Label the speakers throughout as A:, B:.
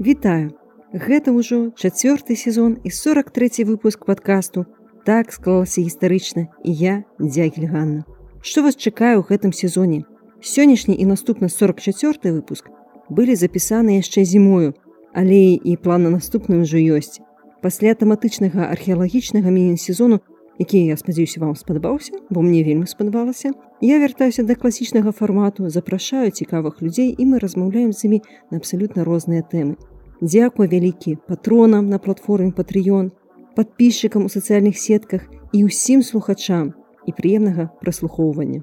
A: Вітаю! Гэта ўжо чацвёрты сезон і 43 выпуск падкасту. Так склалася гістарычна і я дзягель Ганна. Што вас чакаю ў гэтым сезоне? Сённяшні і наступны 44 выпуск былі запісаны яшчэ зімою, але і план на наступны ўжо ёсць. Пасля тэматычнага археалагічнага міні-сезону які я спадзяюся вам спадабаўся бо мне вельмі спадабалася я вяртаюся да класічнага фармату запрашаю цікавых людзей і мы размаўляем з імі на абсалютна розныя тэмы дзякуй вялікі патронам на платформе патрыён подписчикам у сацыяльных сетках і ўсім слухачам і прыемнага праслухоўвання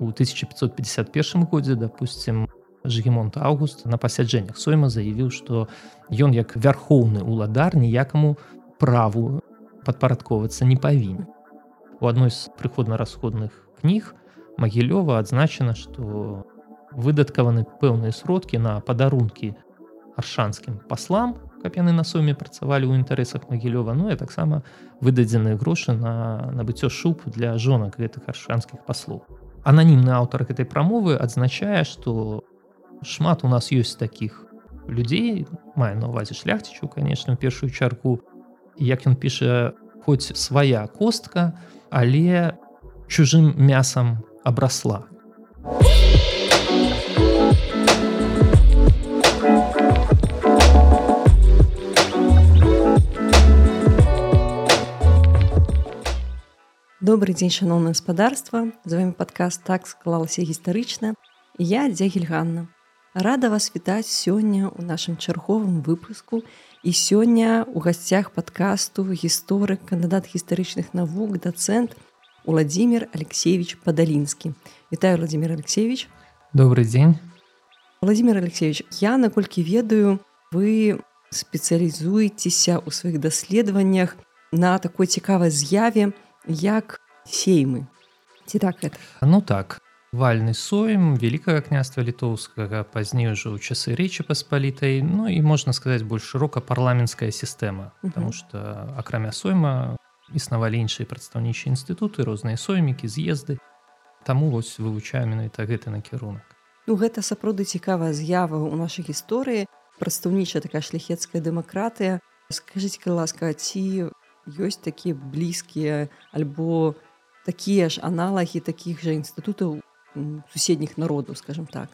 B: у 1551 годзе допустим Жгемонт Аўгуст на пасяджэннях сойма заявіў, што ён як вярхоўны ўладар ніякаму праву падпарадковацца не павінен. У адной з прыходна-расходных кніг Магілёва адзначана, што выдаткаваны пэўныя сродкі на падарункі аршанскім паслам, каб яны на соме працавалі ў інтарэсах Магілёва, ну і таксама выдадзеныя грошы на набыццё шуб для жонак гэтых аршанскіх паслоў. Ананімны аўтар гэтай прамовы адзначае, што шмат у нас ёсць таких людзей мае на увазе шляхцічу конечно першую чарку як ён піша хоць свая костка але чужым мясам абрасла
A: добрый дзень шаноўна гаспадарства з вами падкаст так склалася гістарычна я дзягель Ганна. Рада вас вітаць сёння ў нашым чарговым выпуску. І сёння у гасцях падкасту гісторык кандыдат гістарычных навук дацэнт владимир алексеевич падалінскі. Вітаю владимир алексеевич.
B: Добрый дзень
A: владимир алексеевич я наколькі ведаю вы спецыялізуецеся ў сваіх даследаваннях на такой цікавай з'яве як сеймы. Ці так это
B: ну так вальны сойм великкага княства літоўскага пазней ужо ў часы рэчы паспалітай Ну і можна сказаць больш шырока парламенцкая сістэма. Потому что акрамя сойма існавалі іншыя прадстаўнічыя інстытуты розныя соймікі з'езды. Таму вось вывучаю менавіта гэты накірунак.
A: Ну гэта сапраўды цікавая з'ява ў нашай гісторыі. Прадстаўнічая такая шляхецкая дэмакратыя. Скажитеце ласка ці ёсць такія блізкія альбо такія ж аналагі такіх жа інстытутаў суседніх народаў скажем так?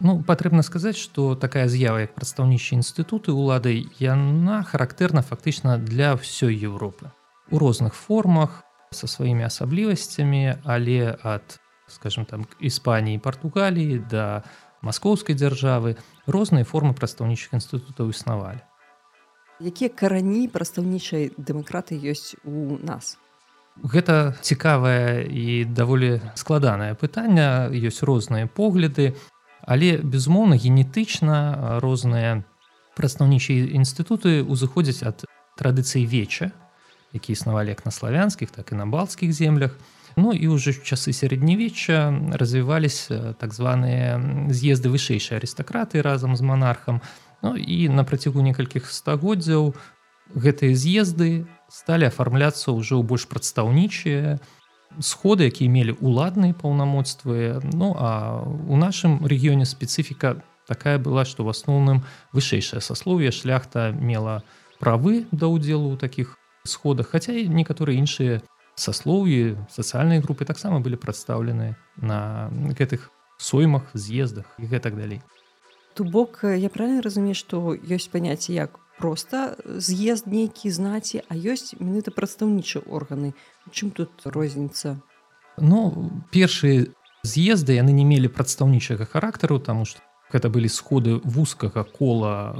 B: Ну патрэбна сказаць что такая з'ява як прадстаўнічыя інстытуты улады яна характэрна фактычна для ўсёй Европы. У розных формах со сваімі асаблівасцямі але ад скажем там іспаніі португаліі да маскоўскай дзяржавы розныя формы прадстаўнічых інстытутаў існавалі
A: якія карані прадстаўнічай дэмакраты ёсць у нас
B: Гэта цікавае і даволі складанае пытанне, ёсць розныя погляды, але безумоўна генетычна розныя прадстаўнічыя інстытуты ўзыходзяць ад традыцыі веча, які існавалі як на славянскіх, так і на балцкіх землях. Ну і ўжо часы сярэднявечча развіваліся так званыя з'езды вышэйшай арыстакраты разам з манархам. Ну і на працягу некалькіх стагоддзяў гэтыя з'езды сталі афармляцца ўжо ў больш прадстаўнічыя сходы якія мелі ўладныя паўнамоцтвы. Ну а у нашым рэгіёне спецыфіка такая была што в асноўным вышэйшае саслове шляхта мела правы да ўдзелу ў такіх сходах хаця і некаторыя іншыя саслоўі сацыяльныя групы таксама былі прадстаўлены на гэтых соймах з'ездах і гэтак далей
A: То бок я правильно разумею што ёсць паняцце як просто з'езд нейкі знаці а ёсць менавіта прадстаўнічыя органы? Чым тут розніца?
B: Ну першыя з'езды яны не мелі прадстаўнічага характару тому что гэта былі сходы вузкага кола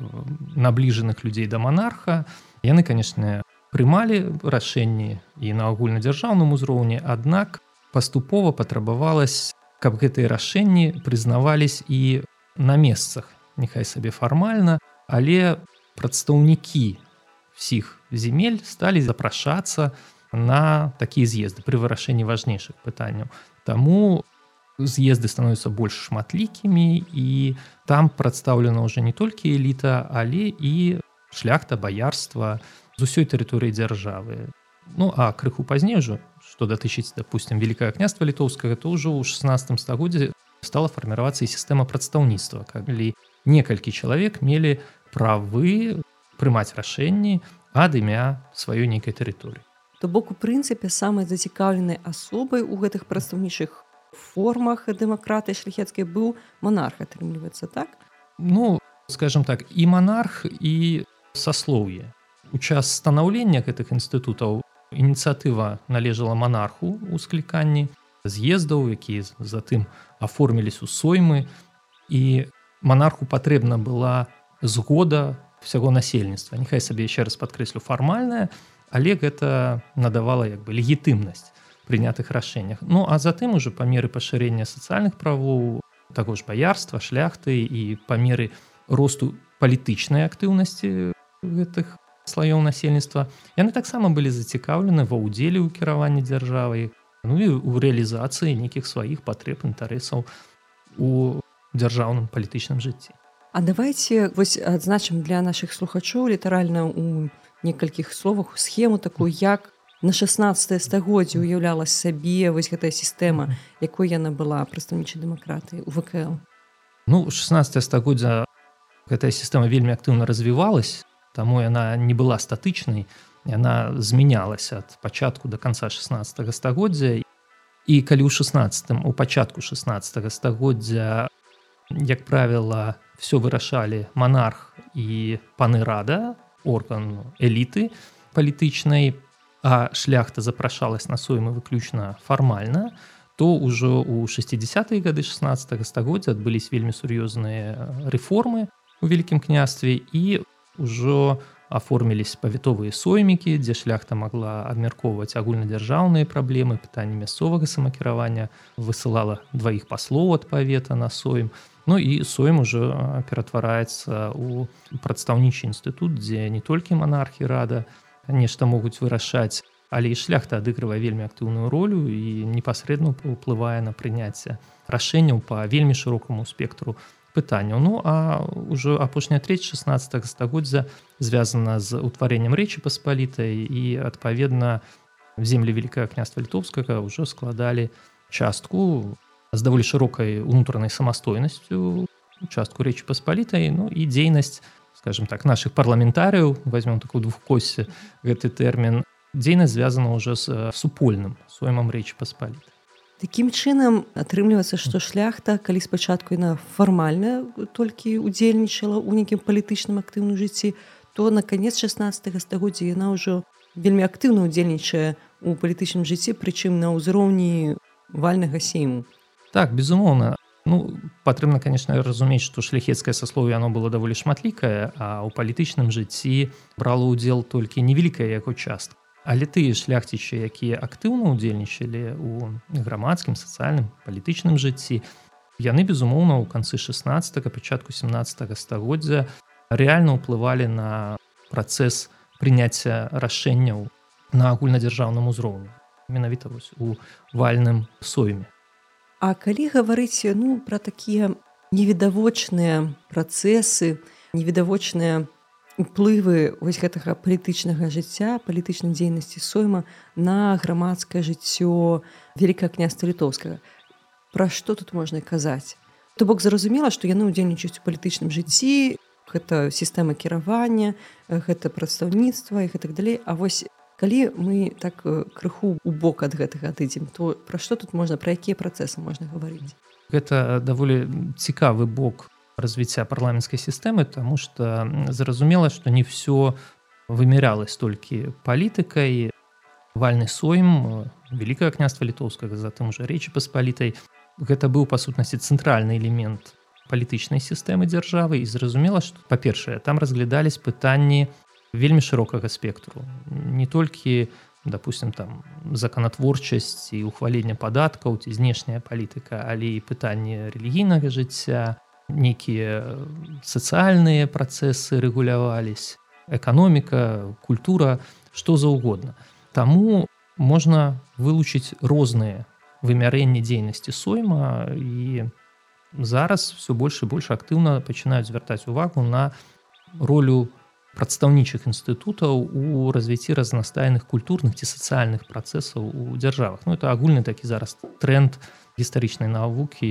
B: набліжаных людзей да монарха яны канешне прымалі рашэнні і на агульнадзяржаўным узроўні аднак паступова патрабавалось каб гэтыя рашэнні прызнавались і на месцах няхай сабе фармальна але прадстаўнікі всіх земель сталі запрашацца на такія з'езды пры вырашэнні важнейшых пытанняў. Таму з'езды становятся больш шматлікімі і там прадстаўлена ўжо не толькі эліта але і шляхта баярства з усёй тэрыторыі дзяржавы. Ну а крыху пазней ужо што датычыць допустим великкае княства літоўскага то ўжо ў 16 стагоддзе стала фарміравацца і сістэма прадстаўніцтва калі некалькі чалавек мелі правы прымаць рашэнні ад імя сваёй нейкай тэрыторыі
A: то бок у прынцыпе самай зацікаўленай асобай у гэтых прадстаўнічых формах дэмакраты шляхецкай быў монарх атрымліваецца так?
B: Ну скажем так і монарх і саслоўе у час станаўлення гэтых інстытутаў ініцыятыва належала монарху у скліканні з'ездаў які затым аформіліся у соймы і монарху патрэбна была згода всяго насельніцтва няхай сабе яшчэ раз падкрэслю фармальная але гэта надавала як бы легітымнасць прынятых рашэннях ну а затым уже па меры пашырэння сацыяльных правоў таго ж баярства шляхты і па меры росту палітычнай актыўнасці гэтых слаёў насельніцтва яны таксама былі зацікаўлены ва ўдзеле ў кіраванні дзяржавай ну і ў рэалізацыі нейкіх сваіх патрэб інтарэсаў у дзяржаўным палітычным жыцці
A: А давайте вось адзначым для наших слухачоў літаральна у некалькіх словах схему такую як на 16 стагоддзе уяўлялась сабе вось гэтая сістэма якой яна была прадстаўнічай дэмакраты у вКл.
B: Ну 16 стагоддзя гэтая сістэма вельмі актыўна развівалась таму яна не была статычнай яна змянялася ад пачатку до конца 16 стагоддзя і калі ў 16 у пачатку 16 стагоддзя як правіла все вырашалі монарх і паны рада орган эліты палітычнай а шляхта запрашалась на соймы выключна фармальна то ўжо ў 60 гады 16 стагоддзя адбылись вельмі сур'ёзныя рэформы у вялікім княстве. І ўжо у аформіліся павятовыя соймікі дзе шляхта могла абмяркоўваць агульнадзяржаўныя праблемы пытанні мясцовага самакіравання высылала дваіх паслоў ад павета на сойм. Ну і сойм уже ператвараецца у прадстаўнічы інстытут дзе не толькі монархі рада нешта могуць вырашаць але і шляхта адыгрывае вельмі актыўную ролю і непасрэдна уплывае на прыняцце рашэнняў па вельмі шырокаму спектру пытанняў ну а ўжо апошняя треть 16 стагоддзя звязана з утварэннем рэчы паспалітай і адпаведна землі великкае княства літовскага ўжо складалі частку з даволі шырокай унутранай самастойнасцю частку рэчы паспалітай ну і дзейнасць скажем так наших парламентарыяў возьмем такую двухкосе гэты тэрмін дзейнасць звязана ўжо з супольным соймам рэчы паспалітай
A: Такім чынам атрымліваецца, што шляхта, калі спачатку яна фармальна толькі удзельнічала ў нейкім палітычным актыўным жыцці, то на канец 16 стагоддзя яна ўжо вельмі актыўна ўдзельнічае ў палітычным жыцці, прычым на ўзроўні вальнага сейму.
B: Так, безумоўна. Ну, патрэбна, канешне, разумець, што шляхецкае саслове яно было даволі шматлікае, а ў палітычным жыцці брала ўдзел толькі невялікая яго частка. Але тыя шляхцічы, якія актыўна ўдзельнічалі ў грамадскім сацыяльным палітычным жыцці, яны безумоўна ў канцы 16 пачатку 17 стагоддзя рэальна ўплывалі на працэс прыняцця рашэнняў на агульнадзяржаўным узроўні менавіта вось у вальным сойме.
A: А калі гаварыць ну пра такія невідавочныя працэсы, невідавочныя уплывы вось гэтага палітычнага жыцця палітычнай дзейнасці сойма на грамадскае жыццё великкае княства літоўскага. Пра што тут можна казаць? То бок зразумела што яны ўдзельнічаюць у палітычным жыцці гэта сістэма кіравання гэта прадстаўніцтва і гэтак далей. А вось калі мы так крыху у бок ад гэтага адыдзем то пра што тут можна пра якія працэсы можна гаварыць?
B: Гэта даволі цікавы бок развіцця парламенцкай сістэмы тому что зразумела что не все вымяралось толькі палітыкай вальны сойм великкае княства літоўскага затым уже речи паспалітай гэта быў па сутнасці цэнтральны элемент палітычнай сістэмы дзяржавы і зразумела что па-першае там разглядались пытанні вельмі шырокага спектру. Не толькі допустим там законатворчасць і ухвалення падаткаў ці знешняя палітыка але і пытанне рэлігійнага жыцця нейкія сацыяльныя працэсы рэгулявались эканоміка культура что заўгодна Таму можна вылучыць розныя вымярэнні дзейнасці сойма і зараз все больш і больш актыўна пачынаюць звяртаць увагу на ролю прадстаўнічых інстытутаў у развіцці разнастайных культурных ці сацыяльных працэсаў у дзяржавах Ну это агульны такі зараз тренд гістарычнай навукі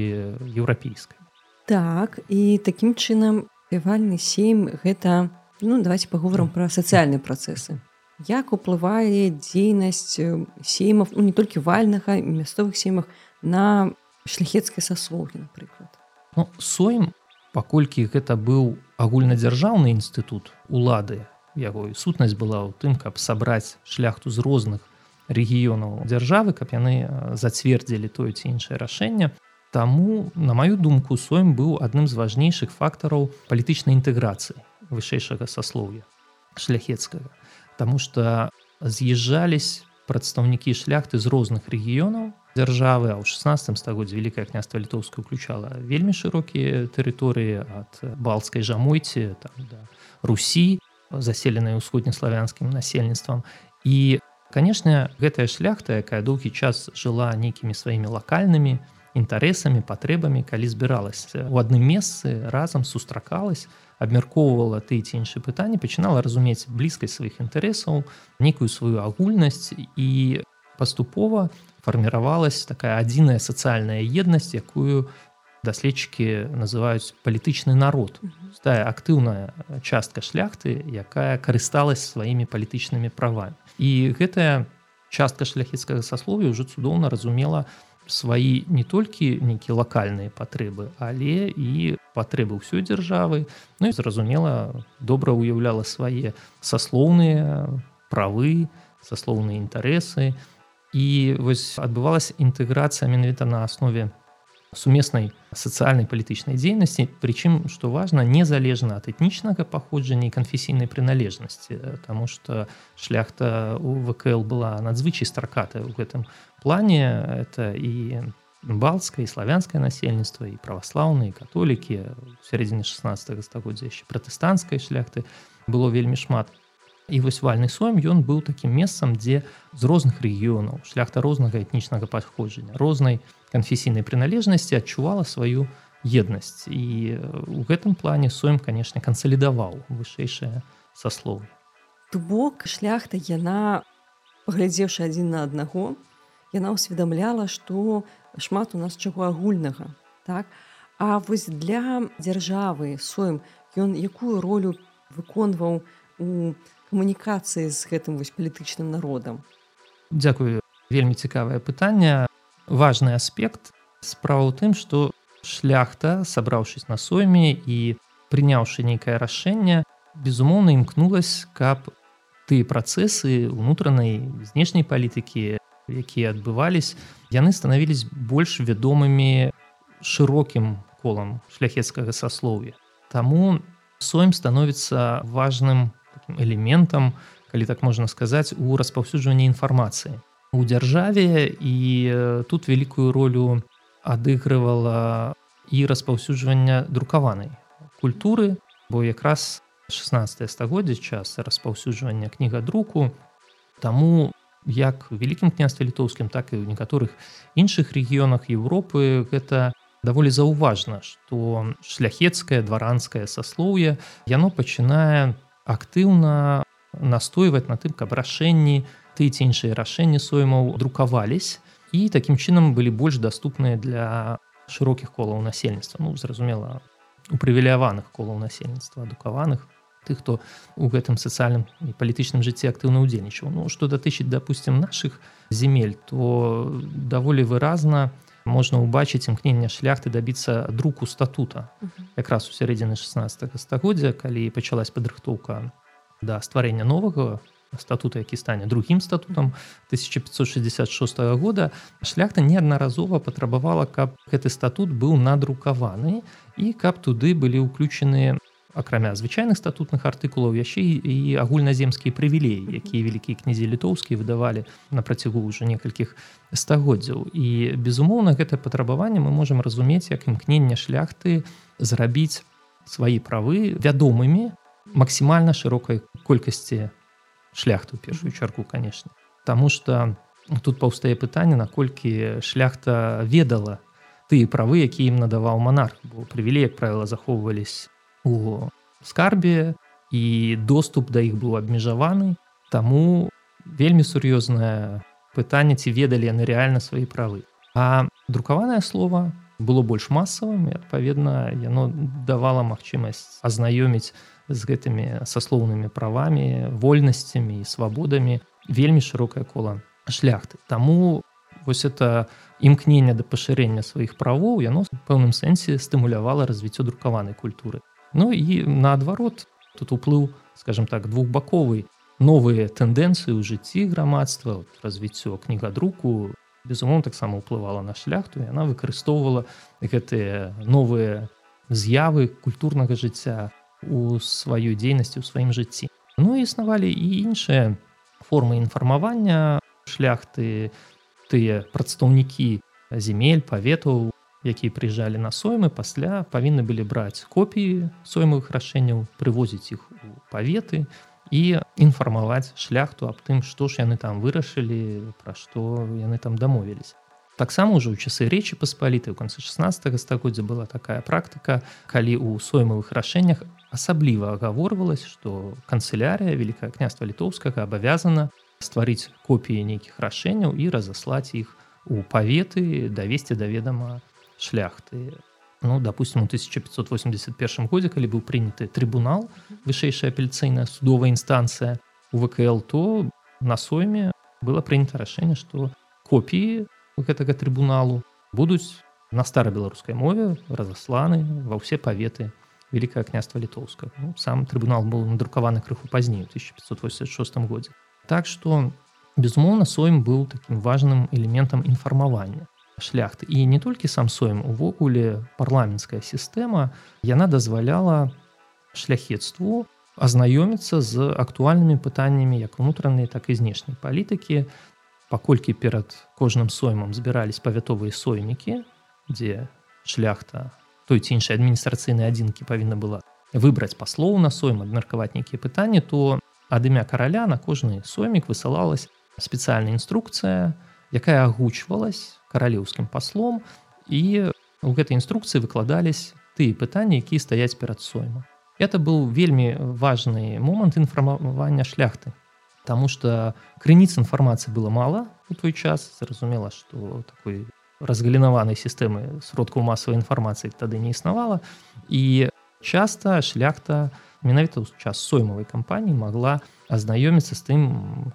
B: еўрапейскай
A: так і такім чынам пявальны сем гэта ну давайте паговорам пра сацыяльныя працэсы. Як уплывае дзейнасць сеймов ну, не толькі вальнага мясцовых семах на шляхецкай саслоўі напрыклад?
B: Ну, сойм паколькі гэта быў агульнадзяржаўны інстытут улады яго сутнасць была ў тым каб сабраць шляхту з розных рэгіёнаў дзяржавы каб яны зацвердзілі тое ці іншае рашэнне Таму на маю думку сойм быў адным з важнейшых фактараў палітычнай інтэграцыі вышэйшага саслоўя шляхецкага. Таму што з'язджались прадстаўнікі шляхты з розных рэгіёнаў дзяржавы а ў 16 стагоддзе великкае княства літоўска уключала вельмі шырокія тэрыторыі ад балцкай жамойці там да русі заселенай усходнеславянскім насельніцтвам. І канешне гэтая шляхта якая доўгі час жыла нейкімі сваімі лакальнымі інтарэсамі патрэбамі калі збіралася у адным месцы разам сустракалась абмяркоўвала ты ці іншыя пытанні пачынала разумець блізкасць сваіх інтарэсаў некую сваю агульнасць і паступова фарміравалась такая адзіная сацыяльная еднасць якую даследчыкі называюць палітычны народ тая актыўная частка шляхты якая карысталась сваімі палітычнымі правамі і гэтая частка шляхецкага сасловя ўжо цудоўна разумела сваі не толькі нейкія лакальныя патрэбы але і патрэбы ўсёй дзяржавы Ну і зразумела добра уяўляла свае саслоўныя правы саслоўныя інтарэсы і вось адбывалася інтэграцыя менавіта на аснове сумеснай сацыяльнай палітычнай дзейнасці прычым што важна незалежна ад этнічнага паходжання і канфесійнай прыналежнасці Таму што шляхта у вКл была надзвычай стракатая ў гэтым плане. Это і балцкае і славянскае насельніцтва і праваслаўныя католікі сярэдзіне 16 стагоддзя яшчэ пратэстанцкай шляхты было вельмі шмат і вось вальны сойм ён быў такім месцам дзе з розных рэгіёнаў шляхта рознага этнічнага паходжання рознай канфесійнай прыналежнасці адчувала сваю еднасць і у гэтым плане сойм канешне кансалідаваў вышэйшае саслоў
A: бок шляхта яна паглядзеўшы адзін на аднаго яна ўсведамляла што шмат у нас чаго агульнага так? А вось для дзяржавы сойм ён якую ролю выконваў у камунікацыі з гэтым вось палітычным народам?
B: Дякую вельмі цікавае пытанне. Важный аспект. Справа ў тым што шляхта сабраўшись на сойме і прыняўшы нейкае рашэнне безумоўна імкнулась каб ты працэсы унутранай знешняй палітыкі якія адбывались яны станавілись больш вядомымі шырокім колам шляхецкага саслоўя. Таму сойм становіцца важным элементам калі так можна сказаць у распаўсюджванні інфармацыі. У дзяржаве і тут вялікую ролю адыгрывала і распаўсюджвання друкаванай культуры бо якраз 16 стагоддзя час распаўсюджвання кніга друку таму як вялікім княстве літоўскім так і ў некаторых іншых рэгіёнах Еўропы гэта даволі заўважна што шляхецкае дваранскае саслоўе яно пачынае актыўна настойваць на тым каб рашэнні ты ці іншыя рашэнні соймаў друкавались і такім чынам былі больш доступныя для шырокіх колаў насельніцтва. Ну зразумела у прывіляваных колаў насельніцтва адукаваных ты хто у гэтым сацыяльным і палітычным жыцці актыўна ўдзельнічаў. Ну што датычыць допустим наших земель то даволі выразна можна ўбачыць імкнення шляхты дабіцца друку статута. Якраз у сярэдзіны 16 стагоддзя калі пачалась падрыхтоўка да стварэння новага статута які стане другім статутам 1566 года шляхта неаднаразова патрабавала каб гэты статут быў надрукаваны і каб туды былі ўключаныя акрамя звычайных статутных артыкулаў яшчэ і агульназемскія прывілеі якія вялікія князі літоўскія выдавалі на працягу ўжо некалькіх стагоддзяў. І безумоўна гэта патрабаванне мы можемм разумець як імкнення шляхты зрабіць свае правы вядомымі максімальна шырокай колькасці шляхту першую чарку конечно Таму что тут паўстае пытанне наколькі шляхта ведала тыя правы які ім надаваў монарх бо прывілей як правіла захоўвались у скарбе і доступ да іх быў абмежаваны таму вельмі сур'ёзнае пытанне ці ведалі яны рэальна свае правы. А друкаванае слово было больш масавым і адпаведна яно давала магчымасць азнаёміць з гэтымі саслоўнымі правамі вольнасцямі і свабодамі вельмі шырокае кола шляхты. Таму вось это імкнення да пашырэння сваіх правоў яно пэўным сэнсе стымулявала развіццё друкаванай культуры Ну і наадварот тут уплыў скажем так двухбаковы новыя тэндэнцыі ў жыцці грамадства развіццё кнігадруку безумоўна таксама ўплывала на шляхту яна выкарыстоўвала гэтыя новыя з'явы культурнага жыцця у сваёй дзейнасці ў сваім жыцці Ну існавалі і іншыя формы інфармавання шляхты тыя прадстаўнікі земель паветаў якія прыязджалі на соймы пасля павінны былі браць копіі соймых рашэнняў прывозіць іх у паветы і інфармаваць шляхту аб тым што ж яны там вырашылі пра што яны там дамовіліся. Таксама ўжо ў часы рэчы паспаліты ў канцы 16 стагоддзя была такая практыка калі ў соймавых рашэннях асабліва агаворвалась што канцылярыя великкае княства літоўскага абавязана стварыць копіі нейкіх рашэнняў і разаслаць іх у паветы давесці да ведама шляхты ну допустим у 1581 годзе калі быў прыняты трыбунал вышэйшая апельцыйная судовая інстанцыя у вКл то на сойме было прынята рашэнне што копіі гэтага трыбуналу будуць на старабеларускай мове разасланы ва ўсе паветы великкае княства літоўска ну, сам трыбунал был надрукаваны крыху пазней 1586 годзе так что безумоўна сойм быў таким важным элементам інфармавання шляхты і не толькі сам соем увогуле парламенцкая сістэма яна дазваляла шляхетству азнаёміцца з актуальнымі пытаннямі як унутранай так і знешняй палітыкі. Паколькі перад кожным соймам збірались павятовыя сойнікі дзе шляхта той ці іншай адміністрацыйнай адзінкі павінна была выбраць паслоў на сойм абмеркаваць нейкія пытанні то ад імя караля на кожны соймік высылалась спецыяльная інструкцыя якая агучвалась каралеўскім паслом і у гэтай інструкцыі выкладались тыя пытанні якія стаяць перад сойма. Это быў вельмі важны момант інфармавання шляхты Таму что крыніц інфармацыі было мала у той час. Зразумела что такой разгалінаванай сістэмы сродкаў масавай інфармацыі тады не існавала і часта шляхта менавіта ў час соймавай кампаніі могла азнаёміцца з тым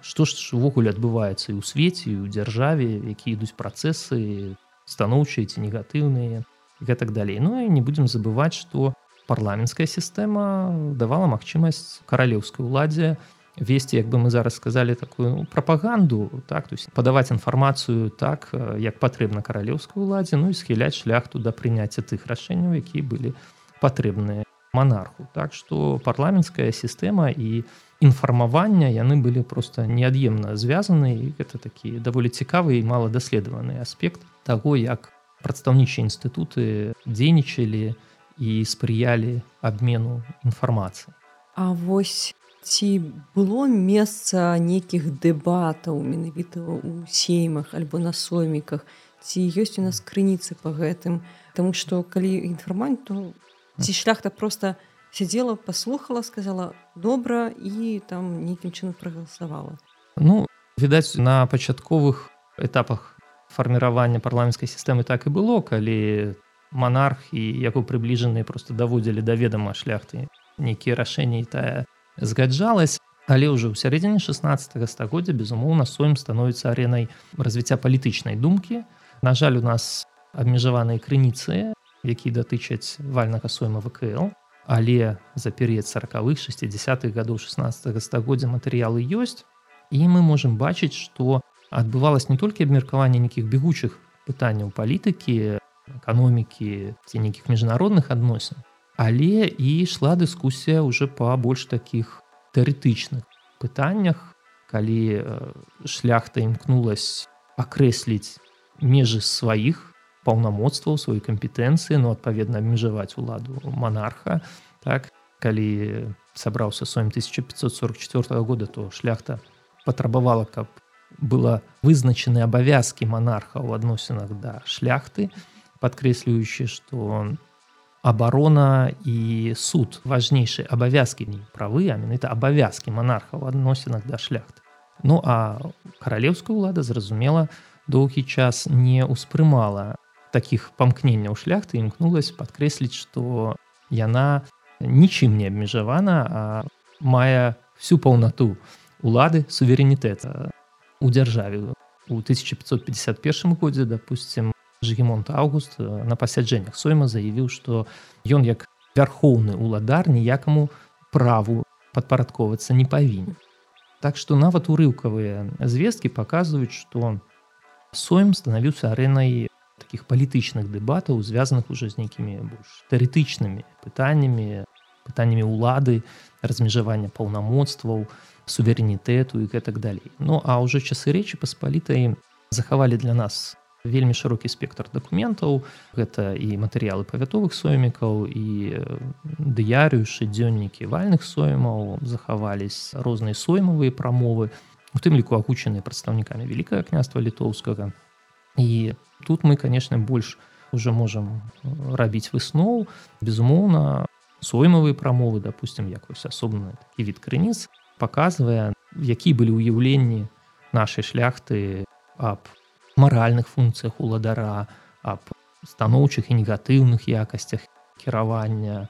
B: што ж увогуле адбываецца і ў свеце і ў дзяржаве які ідуць працэсы станоўчыя ці негатыўныя гэтак далей Ну і не будзем забываць што парламенцкая сістэма давала магчымасць каралеўскай уладзе весці як бы мы зараз сказалі такую ну, прапаганду так то есть падаваць інфармацыю так як патрэбна каралеўскай уладзе ну і схіляць шляхту да прыняцця тых рашэнняў якія былі патрэбныя монарху. Так что парламенцкая сістэма і інфармавання яны былі просто неад'емна звязаны гэта такі даволі цікавы і мала даследаваны аспект таго як прадстаўнічыя інстытуты дзейнічалі і спрыялі абмену інфармацыі
A: А вось ці было месца нейкіх дэбатаў менавіта у сеймах альбо на сойміках? Ці ёсць у нас крыніцы по гэтым? Таму што калі інфарманту ці шляхта просто сидела послухала сказала добра і там нейкім чынам прагаласавала
B: ну відаць на пачатковых этапах фарміравання парламенцкай сістэмы так і было калі монарх і яго прыбліжаныя просто даводзілі да ведама шляхты нейкія рашэнні тая згаджалась але ўжо ў сярэдзіне 16 стагоддзя безумоўна соем становіцца аренай развіцця палітычнай думкі на жаль у нас абмежаваныя крыніцы які датычаць вальнага сойма вКл але за перыяд 40-х 60-х гадоў 16 стагоддзя матэрыялы ёсць. І мы можемм бачыць што адбывалось не толькі абмеркаванне нейкіх бегучых пытанняў палітыкі эканомікі ці нейкіх міжнародных адносін але і ішла дыскусія уже па больш таких тэарэтычных пытаннях калі шляхта імкнулась акрэсліць межы сваіх паўнамоцтваў сваёй кампетэнцыі ну адпаведна абмежаваць уладу монарха так? Калі сабраўся сом 1544 года то шляхта патрабавала каб была вызначаны абавязкі монарха ў адносінах да шляхты падкрэсліваючы што абарона і суд важнейшыя абавязкі не правы а менавіта абавязкі манарха ў адносінах да шляхты. Ну а каралеўская ўлада зразумела доўгі час не ўспрымала таких памкненняў шляхты імкнулась падкрэсліць што яна нічым не абмежавана а мае всю паўнату улады суверэнітэта у дзяржаве у 1551 годзе допустим жгемонт август на пасяджэннях сойма заявіў што ён як вярхоўны уладар ніякаму праву падпарадковацца не павінен так што нават урыўкавыя звесткі паказваюць што сойм станавіўся арэнай таких палітычных дэбатаў звязаных уже з нейкімі больш тэарэтычнымі пытаннямі пытаннямі ўлады размежавання паўнамоцтваў суверэнітэту і гэтак далей Ну а ўжо часы рэчы паспалітай захавалі для нас вельмі шырокі спектр дакументаў гэта і матэрыялы павятовых соймікаў і дыярыюшы дзённікі вальных соймаў захавались розныя соймавыя прамовы у тым ліку агучаныя прадстаўнікамі великкае княства літоўскага і тут мы конечно больш уже можам рабіць высноў безумоўна соймавыя прамовы допустим як вось асобны такі від крыніц показывае які былі ўяўленні нашай шляхты аб маральных функцыях уладара аб станоўчых і негатыўных якасцях кіравання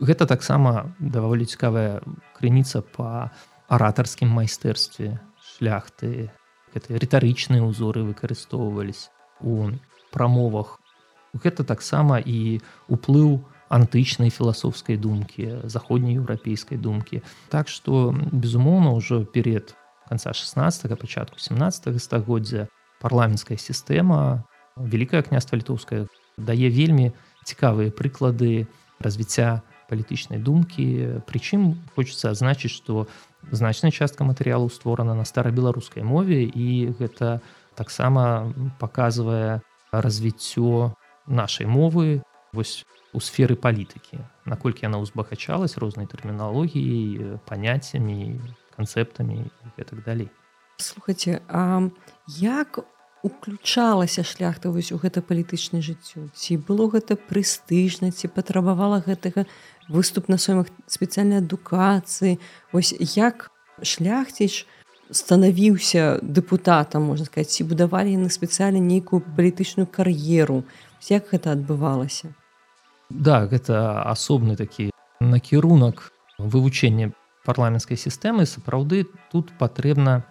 B: гэта таксама даволі цікавая крыніца по аратарскім майстэрстве шляхты. Гэтыя рытарычныя ўзоры выкарыстоўвались у прамовах гэта таксама і уплыў антычнай філасофскай думкі заходнееўрапейскай думкі. Так што безумоўна ўжо перед конца 16 пачатку 17 стагоддзя парламенцкая сістэма великкае княства літоўская дае вельмі цікавыя прыклады развіцця палітычнай думкі. Прычым хочется адзначыць што значная частка матэрыялу створана на старабеларускай мове і гэта таксама показывае развіццё нашай мовы вось у сферы палітыкі. Наколькі яна ўзбагачалась рознай тэрміналогіяй паняццямі канцэптамі і так далей.
A: Слухайте а як уключалася шляхта вось у гэта палітычнае жыццё? Ці было гэта прэстыжна ці патрабавала гэтага выступ на соймах спецыяльнай адукацыі? Ось як шляхціч станавіўся дэпутатам можна сказать ці будавалі яны спецыяльна нейкую палітычную кар'еру як гэта адбывалася
B: Да гэта асобны такі накірунак вывучэння парламенцкай сістэмы сапраўды тут патрэбна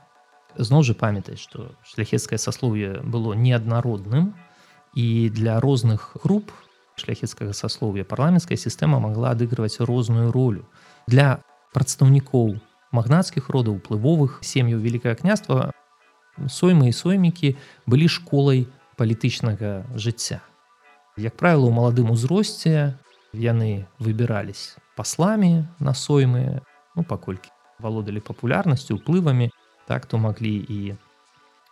B: зноў жа памятаць што шляхецкае саслоўе было неаднародным і для розных груп шляхецкага саслоўя парламенцкая сістэма магла адыгрываць розную ролю для прадстаўнікоў магнацкіх родаў уплывовых сем'яў великкае княства. Соймы і соймікі былі школай палітычнага жыцця як правіла у маладым узросце яны выбірались пасламі на соймы ну паколькі валодалі папулярнасцю уплывамі так то маглі і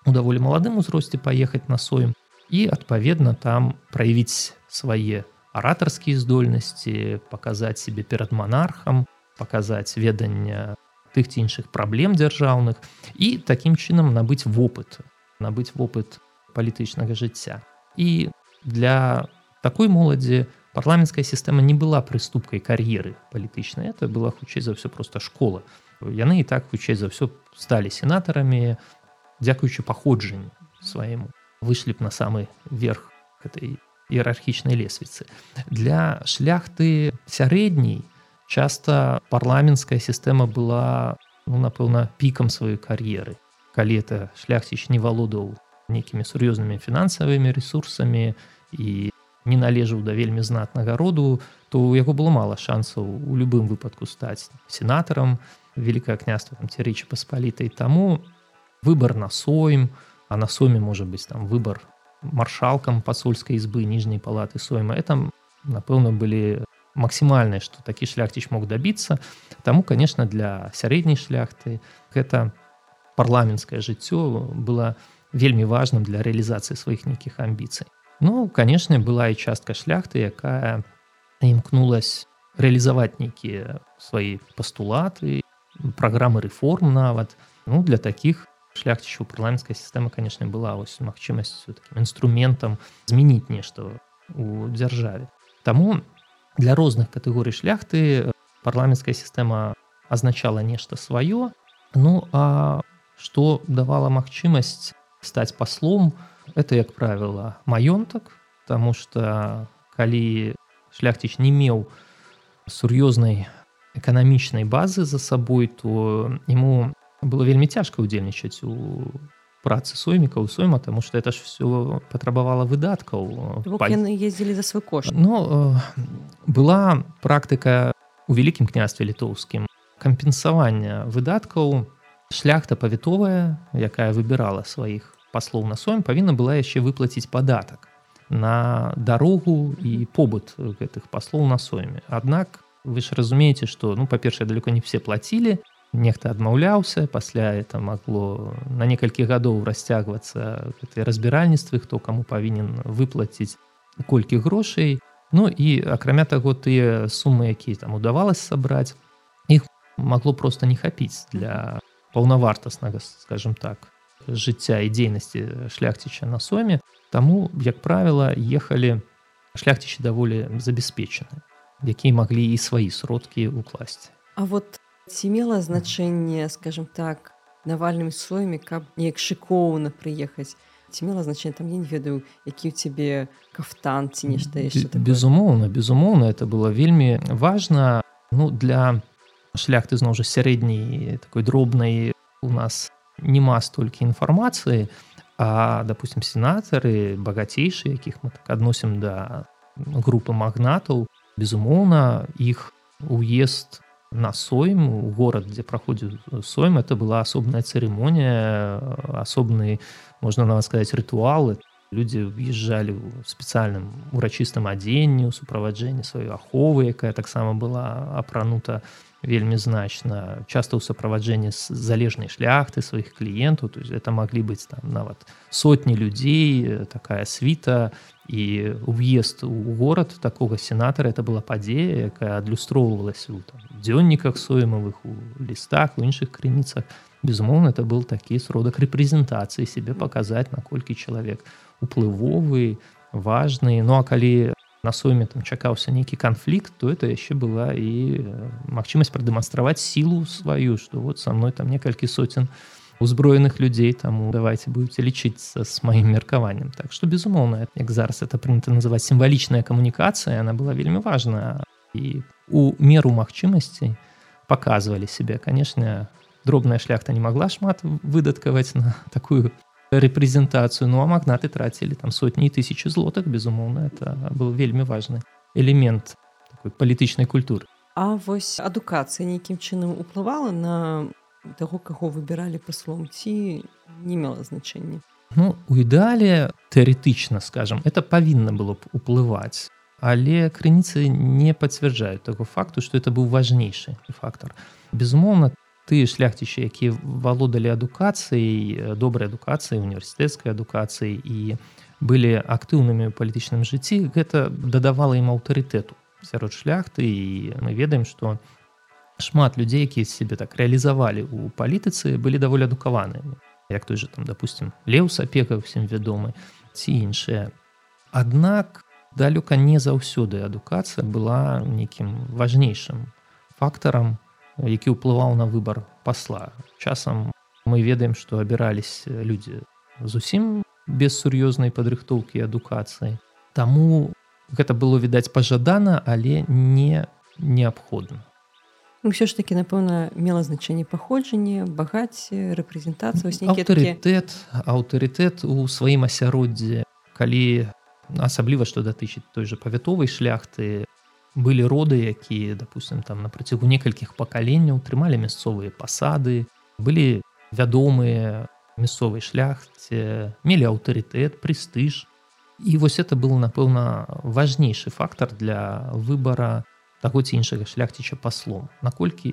B: у даволі маладым узросце паехаць на сойм і адпаведна там праявіць свае аратарскія здольнасці паказаць себе перад манархам паказаць веданне тых ці іншых праблем дзяржаўных і такім чынам набыць вопыт набыць вопыт палітычнага жыцця. І для такой моладзі парламенцкая сістэма не была прыступкай кар'еры палітычнай это была хутчэй за ўсё просто школа. Яны і так хутчэй за ўсё сталі сенатарамі дзякуючы паходжанню свайму вышлі б на самы верх этой іерархічнай лесвіцы. Для шляхты сярэдняй часта парламенцкая сістэма была ну, напэўна пікам сваёй кар'еры калі это шляхціч не валодаў нейкімі сур'ёзнымі фінансавымі ресурсамі і не належаў да вельмі знатнага роду то у яго было мала шансаў у любым выпадку стаць сенатарам великкае княства ці рэчы паспалітай таму выбор на сойм а на соме можа быць там выбор маршалкам пасольскай избы ніжняй палаты сойма это напэўна былі максімальныя што такі шляхціч мог дабіцца таму конечно для сярэдняй шляхты гэта парламенцкае жыццё было вельмі важным для рэалізацыі сваіх нейкіх амбіцый Ну канешне была і частка шляхты якая імкнулась рэалізаваць нейкія свае пастулаты праграмы рэформ нават. Ну для таких шляхцічаў парламенцкая сістэма канешне была вось магчымасцю таким інструментам змяніць нешта у дзяржаве Таму для розных катэгорый шляхты парламенцкая сістэма азначала нешта сваё ну а што давала магчымасць стаць паслом это як правіла маёнтак Таму что калі шляхціч не меў сур'ёзнай эканамічнай базы за сабой то ему было вельмі цяжка ўдзельнічаць у працы соймікаў сойма тому что это ж все патрабавала выдаткаў
A: яны ездзілі за свой кошт
B: Ну была практыка у вялікім княстве літоўскім кампенсавання выдаткаў шляхта павітовая якая выбірала сваіх паслоў на сойм павінна была яшчэ выплаціць падатак на дарогу і побыт гэтых паслоў на сойме. Аднак вы ж разумееце что ну па-першае далеко не все плацілі нехта адмаўляўся пасля это магло на некалькі гадоў расцягвацца гэтыя разбіральніцтвы хто каму павінен выплаціць колькі грошай. Ну і акрамя таго тыя сумы якія там удавалось сабраць іх магло просто не хапіць для паўнавартаснага скажем так жыцця і дзейнасці шляхціча на соме. Таму як правіла ехалі шляхцічы даволі забяспечаны якія маглі і свае сродкі ўкласці.
A: А вот ці мела значэнне скажем так навальным сойме каб неяк шыкоўна прыехаць ці мела значэнне там я не ведаю які ў цябе кафтан ці нешта яшчэ
B: безумоўна безумоўна это было вельмі важна ну для шляхты зноў жа сярэдняй такой дробнай у нас няма столькі інфармацыі а допустим сенатары багацейшыя якіх мы так адносім да групы магнатаў безумоўна іх уезд на сойм у горад дзе праходзіў сойм. Это была асобная цырымонія асобны можна нават сказаць рытуалы людзі в'язджалі ў спецыяльным урачыстым адзенні ў суправаджэнні сваёй аховы якая таксама была апранута вельмі значна часто ў суправаджэнні з залежнай шляхты сваіх кліентаў то есть это маглі быць там нават сотні людзей такая світа і уезд у горад такога сенатара это была падзея якая адлюстроўвалася у дзённіках соймавых у лістах у іншых крыніцах безумоўна это был такі сродак рэпрэзентацыі себе паказаць наколькі чалавек уплывовы важны ну а калі на сойме там чакаўся нейкі канфлікт то это яшчэ была і магчымасць прадэманстраваць сілу сваю што вот са мной там некалькі соцен узброеных людзей таму давайте будете лічыцца с маім меркаваннем так что безумоўна як зараз это прынята называть сімвалічная камунікацыя она была вельмі важная і у меру магчымасцей показывалі себе конечно дробная шляхта не могла шмат выдаткаваць на такую рэпрэзентацыю ну а магнаты трацілі там сотні тысячи злотах безумоўна это был вельмі важны элемент такой палітычнай культуры
A: А вось адукацыя нейкім чынам уплывала на таго каго выбіралі паслом ці не мела значэння
B: Ну у ідэале тэарэтычна скажем это павінна было б уплываць але крыніцы не пацвярджаюць таго факту што это быў важнейшы фактор. Безумоўна тыя шляхцічы якія валодалі адукацыяй добрай адукацыі універсітэцкай адукацыі і былі актыўнымі ў палітычным жыцці гэта дадавала ім аўтарытэту сярод шляхты і мы ведаем што шмат людзей якія сябе так рэалізавалі ў палітыцы былі даволі адукаванымі як той же там допустим леў сапека усім вядомы ці іншыя Аднак далёка не заўсёды адукацыя была нейкім важнейшым фактарам які ўплываў на выбар пасла часам мы ведаем што абірались людзі зусім без сур'ёзнай падрыхтоўкі адукацыі. Таму гэта было відаць пажадана але не неабходна
A: ўсё ж таки напэўна мела значэнне паходжання багацце рэпрэзентацыя
B: аўтарытэт аўтарытэт у сваім асяроддзе калі асабліва што датычыць той же павятовай шляхты былі роды якія допустим там на працягу некалькіх пакаленняў трымалі мясцовыя пасады былі вядомыя мясцовай шляхце мелі аўтарытэт прэстыж. І вось это был напэўна важнейшы фактор для выбара таго ці іншага шляхціча паслом наколькі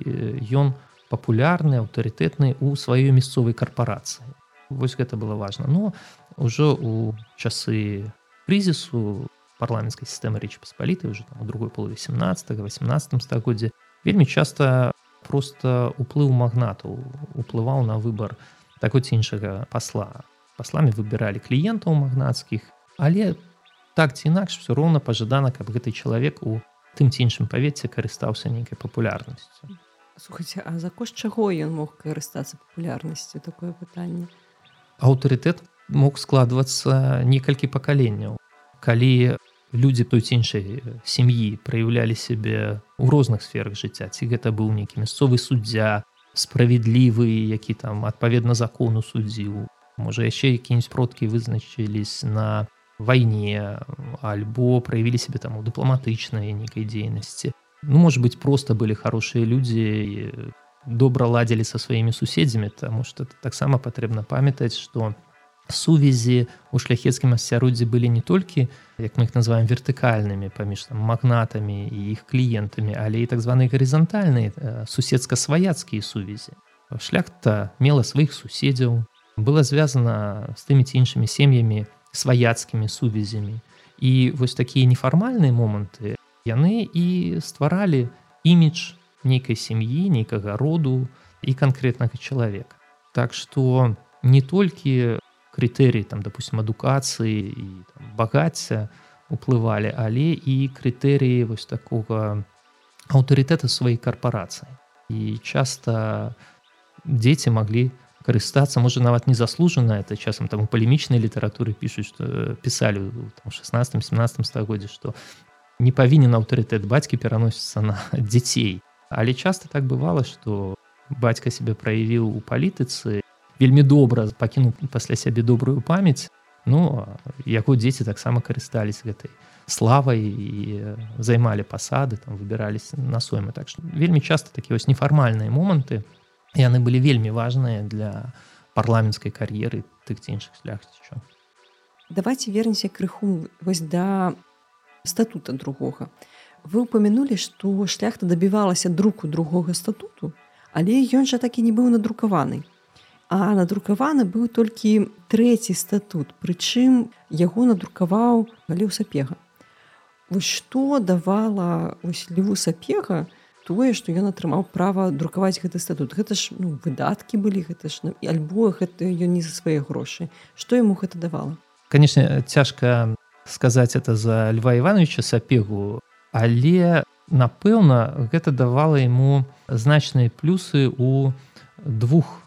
B: ён папулярны аўтарытэтны у сваёй мясцовай карпорацыі вось гэта было важно. Но ўжо у часы крызісу парламенцкай сістэмы рэчы паспалітай уже там у другой полове 17 18 стагоддзе вельмі часта просто уплыў магнатаў уплываў на выбор такой ці іншага пасла пасламі выбіралі кліентаў магнацкіх але так ці інакш все роўна пажадана каб гэты чалавек у тым ці іншым павеце карыстаўся нейкай папулярнасцю.
A: Слухайте а за кошт чаго ён мог карыстацца папулярнасцю такое пытанне?
B: Аўтарытэт мог складвацца некалькі пакаленняў. Калі людзі той ці іншай сям'і праяўлялі сябе ў розных сферах жыцця ці гэта быў нейкі мясцовы суддзя справядлівы які там адпаведна закону суддзіў можа яшчэ які-нибудь продкі вызначылись на вайне альбо праявілі сябе там у дыпламатычнай нейкай дзейнасці ну может быть просто былі хорошыя людзі добра ладзілі са сваімі суседзямі таму что таксама патрэбна памятаць что сувязі у шляхецкім асцяроддзі былі не толькі як мы их называем вертыкальнымі паміж там магнатамі і іх кліентамі але і так званыя гарызантальныя э, суседска-сваяцкія сувязі шляхта мела сваіх суседзяў была звязана з тымі ці іншымі сем'ямі сваяцкімі сувязямі і вось такія нефармальныя моманты яны і стваралі імідж нейкай сям'і нейкага роду і канкрэтнага чалавека. Так што не толькі крытэрій там допустим адукацыі і багацця уплывалі але і крытэрыі вось такога аўтарытэта сваёй карпорацыі і часта дзеці маглі карыстацца можа нават незаслужана это часам там у палемічнай літаратуры пішуць што пісалі там 16 17 стагоддзе што не павінен аўтарытэт бацькі пераносіцца на дзяцей але часта так бывала што бацька себе праявіў у палітыцы вельмі добра пакінуў пасля сябе добрую памяць ну яго дзеці таксама карыстались гэтай славай і займалі пасады там выбірались на соймы. Так что вельмі часто такія вось нефармальныя моманты яны былі вельмі важныя для парламенцкай кар'еры тых ці іншых шляхцічаў
A: давайте вернемся крыху вось да статута другога. Вы упомянулі што шляхта дабівалася друку другога статуту але ён жа такі не быў надрукаваны. А надрукаваны быў толькі трэці статут прычым яго надрукаваў галіў сапега. Вось што давала ось ліву сапега тое што ён атрымаў права друкаваць гэты статут. Гэта ж ну, выдаткі былі гэта ж ну, альбо гэта ён не за свае грошы. Што яму гэта давала?
B: Конечно цяжка сказаць это за льва ивановича сапегу але напэўна гэта давала ему значныя плюсы у двух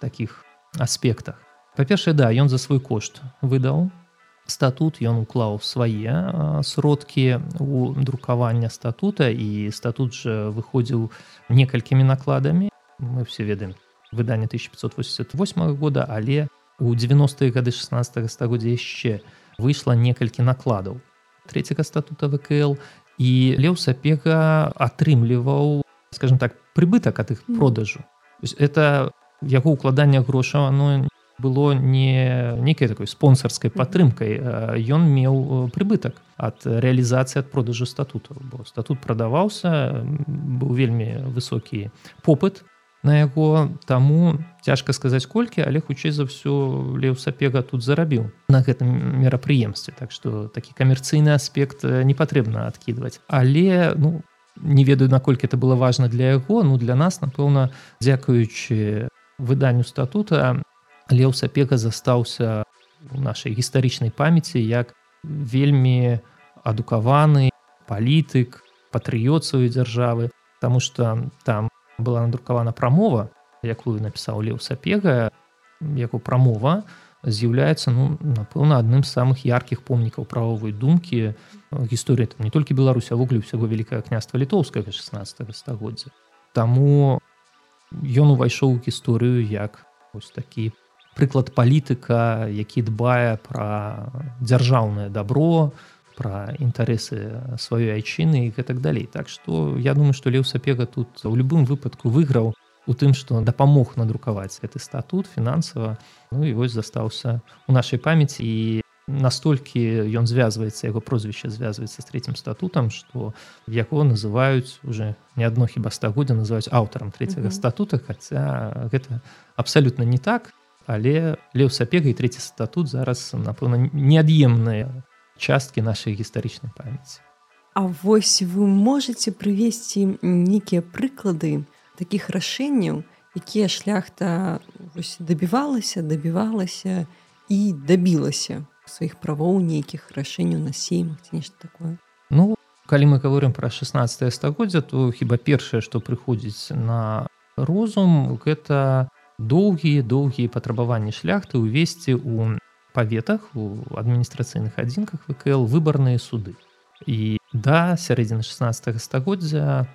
B: таких аспектах. Па-першае да ён за свой кошт выдаў статут ён уклаў свае сродкі у друкавання статута і статут жа выходзіў некалькімі накладамі мы все ведаем выданне 1588 года але у 90-е гады 16 стагоддзя яшчэ выйшла некалькі накладаў третьего статута вКл і леў сапега атрымліваў скажем так прыбытак ад іх продажу. Это яго укладання грошаў оно было не нейкай такой спонсорскай падтрымкай ён меў прыбытак ад рэалізацыі ад продажу статуту бо статут прадаваўся быў вельмі высокі попыт на яго таму цяжка сказаць колькі але хутчэй за ўсё леў сапега тут зарабіў на гэтым мерапрыемстве так што такі камерцыйны аспект не патрэбна адкідваць але ну не ведаю наколькі это было важна для яго ну для нас напэўна дзякуючы выданню статута леў сапега застаўся у нашай гістарычнай памяці як вельмі адукаваны палітык патрыёт сваёй дзяржавы Таму что там была надрукавана прамова якую напісаў леў сапега яго прамова з'яўляецца ну напэўна адным з самых яркіх помнікаў правовой думкі. Гісторыя там не толькі Беларусь вугле ўсяго вялікае княства літоўскага 16 стагоддзя. Таму ён увайшоў у гісторыю як ось такі прыклад палітыка які дбае пра дзяржаўнае добро пра інтарэсы сваёй айчыны і гэтак далей. Так што я думаю што леў сапега тут у любым выпадку выйграў у тым што дапамог надрукаваць гэты статут фінансава. Ну і вось застаўся у нашай памяці. І настолькі ён звязваецца яго прозвішча звязваецца з третьим статутам что яго называюць уже не адно хіба стагоддзя называюць аўтарам третьего статута хотя гэта абсалютна не так але леў сапега і третий статут зараз напэўна неад'емныя часткі нашай гістарычнай памяці.
A: А вось вы можете прывесці нейкія прыклады таких рашэнняў якія шляхта дабівалася дабівалася і дабілася сваіх правоў нейкіх рашэнняў на сеймах ці нешта такое?
B: Ну калі мы говорим про 16 стагоддзя то хіба першае что прыходзіць на розум гэта доўгія доўгія патрабаванні шляхты увесці у паветах у адміністрацыйных адзінках вКл выбарныя суды. І да сярэдзіны 16 стагоддзя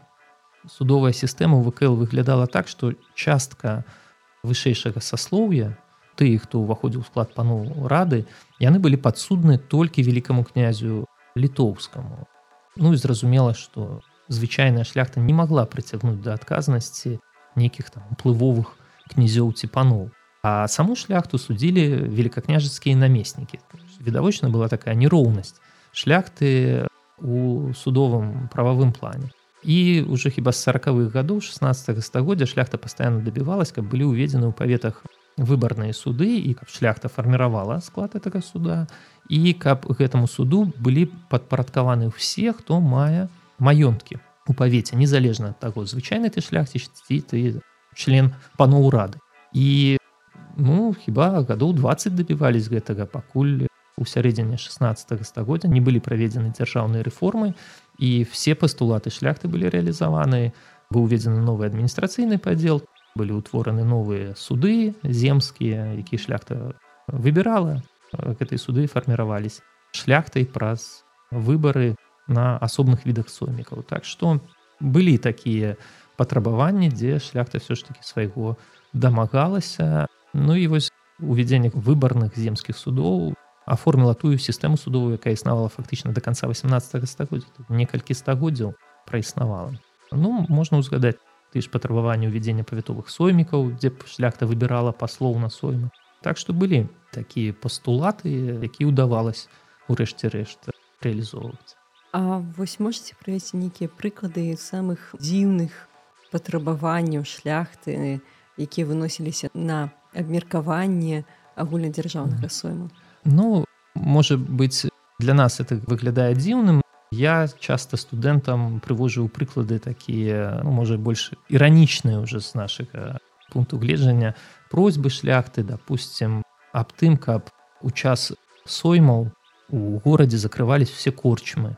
B: судовая сістэма вКл выглядала так што частка вышэйшага саслоўя тых хто ўваходзіў склад пану рады яны былі падсудны толькі великкаму князю літоўскаму ну і зразумела что звычайная шляхта не могла прыцягнуць да адказнасці нейкіх там уплывовых князёў ці паноў а саму шляхту судзілі великакняжацкія намеснікі. Відавочна была такая нероўнасць шляхты у судовым прававым плане. І уже хіба з сороковых гадоў 16 стагоддзя шляхта пастаянна дабівалась каб былі ўведзены ў паветах выбарныя суды і каб шляхта фарміравала склад этого суда і каб гэтаму суду былі падпарадкаваны ўсе хто мае маёнткі у павеце незалежна ад таго звычайны ты шляхціч ці ты член паноў рады і ну хіба гадоў 20 дабівались гэтага пакуль у сярэдзіне 16 стагоддзя не былі праведзены дзяржаўныя рэформы і все пастулаты шляхты былі рэалізаваны быў уведзены новы адміністрацыйны падзел былі ўтвораны новыя суды земскія які шляхта выбірала. Гэтай суды фарміравались шляхтай праз выбары на асобных відах сомікаў так што былі такія патрабаванні дзе шляхта все ж таки свайго дамагалася ну і вось увядзенне выбарных земскіх судоў аформіла тую сістэму судовую якая існавала фактычна до конца 18 стагоддзя некалькі стагоддзяў праіснавала ну можна ўзгадаць ты ж патрабаванне ўвядзення павятовых соймікаў дзе б шляхта выбірала паслоў на соймы. Так што былі такія пастулаты які ўдавалось урэшце рэшт реалізоўваць
A: А вось можете прывесці нейкія прыклады самых дзіўных патрабаванняў шляхты якія выносіліся на абмеркаванне агульнадзяржаўнага сойму
B: Ну можа быць для нас это выглядае дзіўным. Я часто студэнтам прывожу прыклады такія ну, можа больш іранічныя уже з нашага пункту гледжання. Просьбы шляхты допустим аб тым каб у час соймаў у горадзе закрывались все корчмы.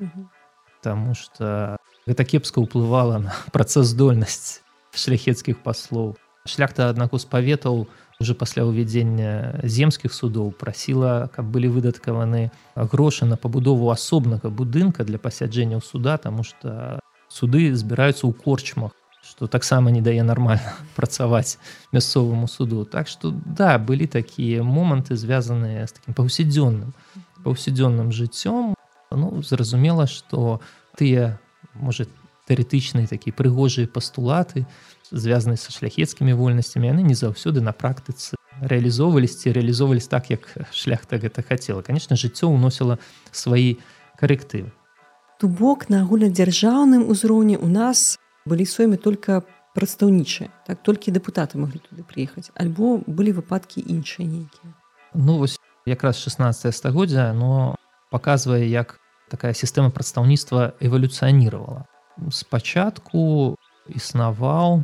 B: Потому что гэта кепска ўплывала на працаздольнасць шляхецкіх паслоў. Шляхта аднако з паветаў у уже пасля ўвядзення земскіх судоў прасіла каб былі выдаткаваны грошы на пабудову асобнага будынка для пасяджэнняў суда тому что суды збіраюцца ў корчмах что таксама не дае нармальна працаваць мясцоваму суду. Так что да былі такія моманты звязаныя з таким паўсядзённым паўсядзённым жыццём. Ну зразумела что тыя может тэарэтычныя такія прыгожыя пастулаты звязаны са шляхецкімі вольнасцямі яны не заўсёды на практыцы рэалізоўвались так як шляхта гэта хацела. Конечно жыццё ўносіла свае карэктывы.
A: То бок на агульнадзяржаўным узроўні у нас былі соймы только прадстаўнічыя так толькі дэпутаты могли туды прыехаць альбо былі выпадкі іншыя нейкія.
B: Ну вось якраз 16 стагоддзя но показвае як такая сістэма прадстаўніцтва эвалюцыяніравала спачатку існаваў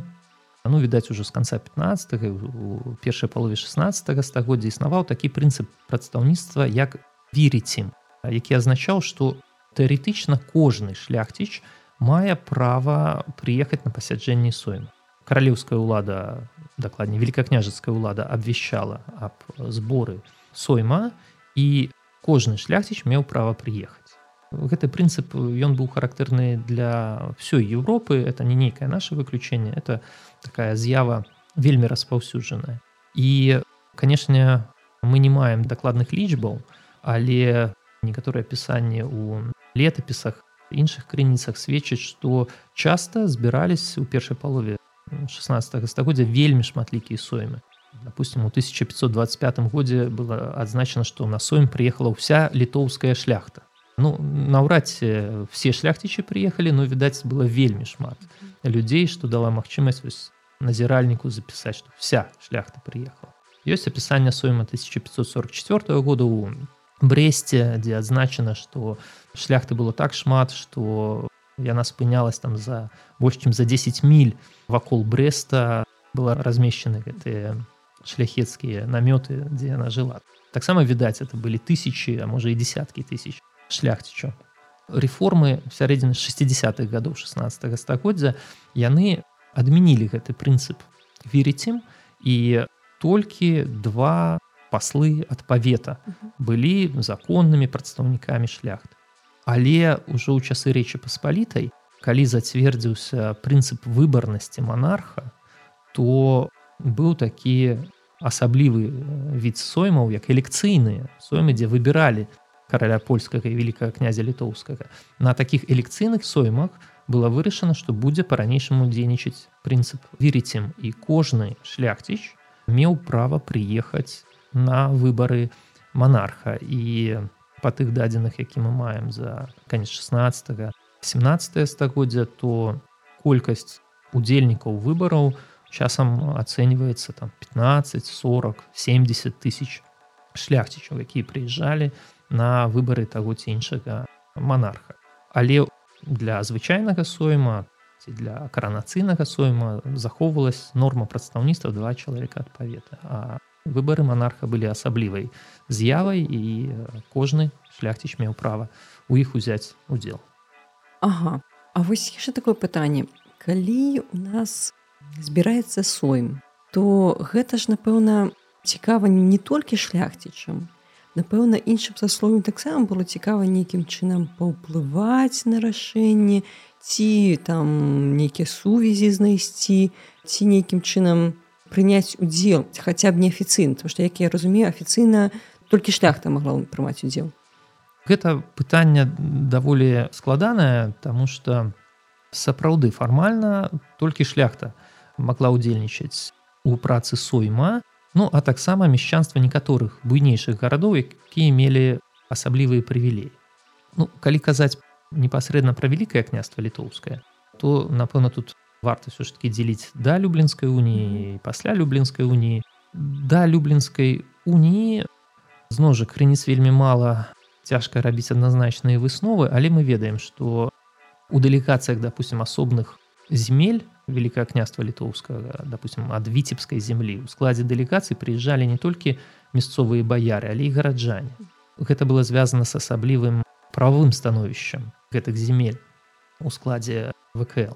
B: ну відаць уже з конца 15 у першай палове 16 стагоддзя існаваў такі прынцып прадстаўніцтва як верыцім які азначаў што тэарэтычна кожны шляхціч мае права прыехаць на пасяджэнні соймы каралеўская ўлада дакладней великакняжацкая ўлада абвяшчала аб зборы сойма і кожны шляхціч меў права прыехаць гэты прынцып ён быў характэрны для ўсёй Еўропы это не нейкае наше выключэнне это такая з'ява вельмі распаўсюджаная і канешне мы не маем дакладных лічбаў але некаторыя апісанні у летапісах іншых крыніцах сведчаць што часта збірались у першай палове 16 стагоддзя вельмі шматлікія соймы. Допустим у 1525 годзе было адзначана што на сойм прыехала ўся літоўская шляхта Ну наўрад все шляхцічы прыехалі но відаць было вельмі шмат людзей што дала магчымасць вось назіральніку запісаць што вся шляхта прыехала ёсць апісанне сойма 1544 года. У брэсце дзе адзначана што шляхты было так шмат што яна спынялась там за больш чым за 10 міль вакол брэста была размешчаны гэтыя шляхецкія намёты дзе яна жыла таксама відаць это былі тысячи а можа і десяткі тысяч шляхцічу рэформы сярэдзіны 60-х гадоў 16 стагоддзя яны адмянілі гэты прынцып верыцім і толькі два паслы ад павета былі законнымі прадстаўнікамі шляхты але ўжо ў часы рэчы паспалітай калі зацвердзіўся прынцып выбарнасці монарха то быў такі асаблівы від соймаў як элекцыйныя соймы дзе выбіралі караля польскага і великкага князя літоўскага. На такіх элекцыйных соймах было вырашана што будзе по-ранейшаму дзейнічаць прынцып. Верыцем і кожны шляхціч меў права прыехаць на выбары монарха і по тых дадзеных які мы маем за конец 16 17 стагоддзя то колькасць удзельнікаў выбараў часам ацэньваецца там 15 40 70 тысяч шляхцічаў якія прыязджалі на выбары таго ці іншага монарха але для звычайнага сойма ці для каранацыйнага сойма захоўвалась норма прадстаўніцтва два чалавека ад павета а выбары монарха былі асаблівай з'явай і кожны шляхціч меў права у іх узяць удзел.
A: Ага. А вось яшчэ такое пытанне. Калі у нас збіраецца сойм то гэта ж напэўна цікава не толькі шляхцічам напэўна іншым сасловім таксама было цікава нейкім чынам паўплываць на рашэнне ці там нейкія сувязі знайсці ці нейкім чынам прыняць удзел хаця б неафіцыйна то што як я разумею афіцыйна толькі шляхта магла прымаць удзел.
B: Гэта пытанне даволі складанае тому что сапраўды фармальна толькі шляхта могла ўдзельнічаць у працы сойма Ну а таксама мяшчанства некаторых буйнейшых гарадоў, якія мелі асаблівыя прывілеі. Ну, калі казаць непасрэдна пра вялікае княства літоўскае, то напэўна тут варта ўсё ж таки дзеліць да люблінскай уніі пасля люблінскай уніі да люблінскай уніі зножа крыніц вельмі мала цяжка рабіць адназначныя высновы, але мы ведаем, што у дэлегацыях допустим асобных земель великое княства літоўскага допустим ад віцебскай землі у складзе дэлегацыі прыязджалі не толькі мясцовыя баяры але і гараджане гэта было звязана с асаблівым правым становішчам гэтых земель у складзе вКл.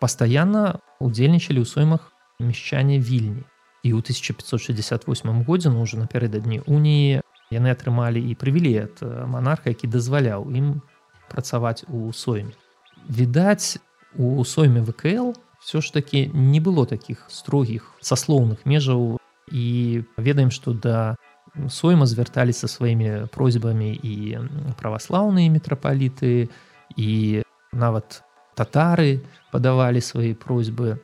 B: Пастаянна удзельнічалі ў соймах мешчане вільні і ў 1568 годзе ну уже напярэдадні уніі яны атрымалі і прывілей ад монарха які дазваляў ім працаваць у сойме. Відаць у сойме вКл все ж таки не было таких строгіх саслоўных межаў і ведаем что да сойма звярталіся сваімі просьбамі і праваслаўныя метрапаліты і нават татары падавалі свае просьбы.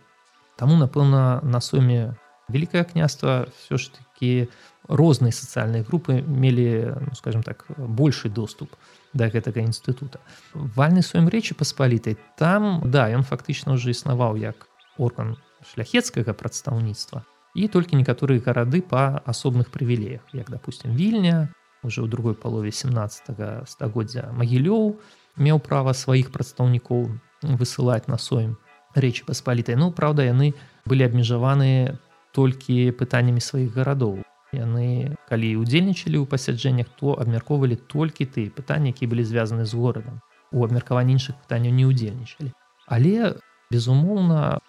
B: Таму напэўна на суме великкае княства все ж таки розныя сацыяльныя групы мелі ну, скажем так большы доступ да гэтага інстытута. Вальны сваім рэчы паспалітай там да ён фактычна уже існаваў як орган шляхецкага прадстаўніцтва і толькі некаторыя гарады па асобных прывілеях як допустим вільня уже ў другой палове 17 стагоддзя магілёў меў права сваіх прадстаўнікоў высылаць на сойм рэчы паспалітай. Ну праўда яны былі абмежаваныя толькі пытаннямі сваіх гарадоў яны калі удзельнічалі ў пасяджэннях то абмяркоўвалі толькі ты пытанні які былі звязаны з горадам. У абмеркаванні іншых пытанняў не ўдзельнічалі. Але безумоўна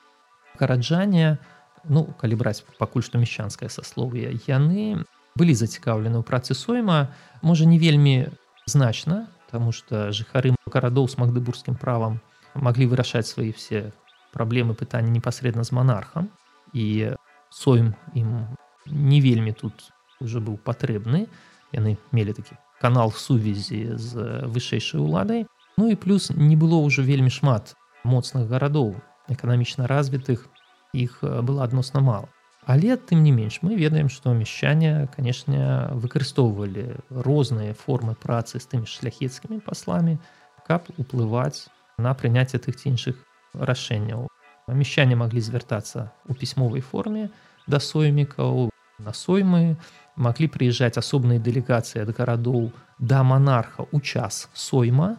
B: гараджане ну калі браць пакуль што мещанскае сасловие яны былі зацікаўлены ў працы сойма можа не вельмі значна тому что жыхары гарадоў с магдыбургскім правам маглі вырашаць свае все праблемы пытання непасрэдна з монархам і сойм ім не вельмі тут уже быў патрэбны. Яны мелі такі канал сувязі з вышэйшай уладай. Ну і плюс не было ўжо вельмі шмат моцных гарадоў эканамічна развітых іх было адносна мало але тым не менш мы ведаем што мяшчане канешне выкарыстоўвалі розныя формы працы з тымі шляхецкімі пасламі каб уплываць на прыняцце тых ці іншых рашэнняў. Мяшчане маглі звяртацца у пісьмовай форме да соймікаў на соймы маглі прыязджаць асобныя дэлегацыі ад гарадоў да монарха у час сойма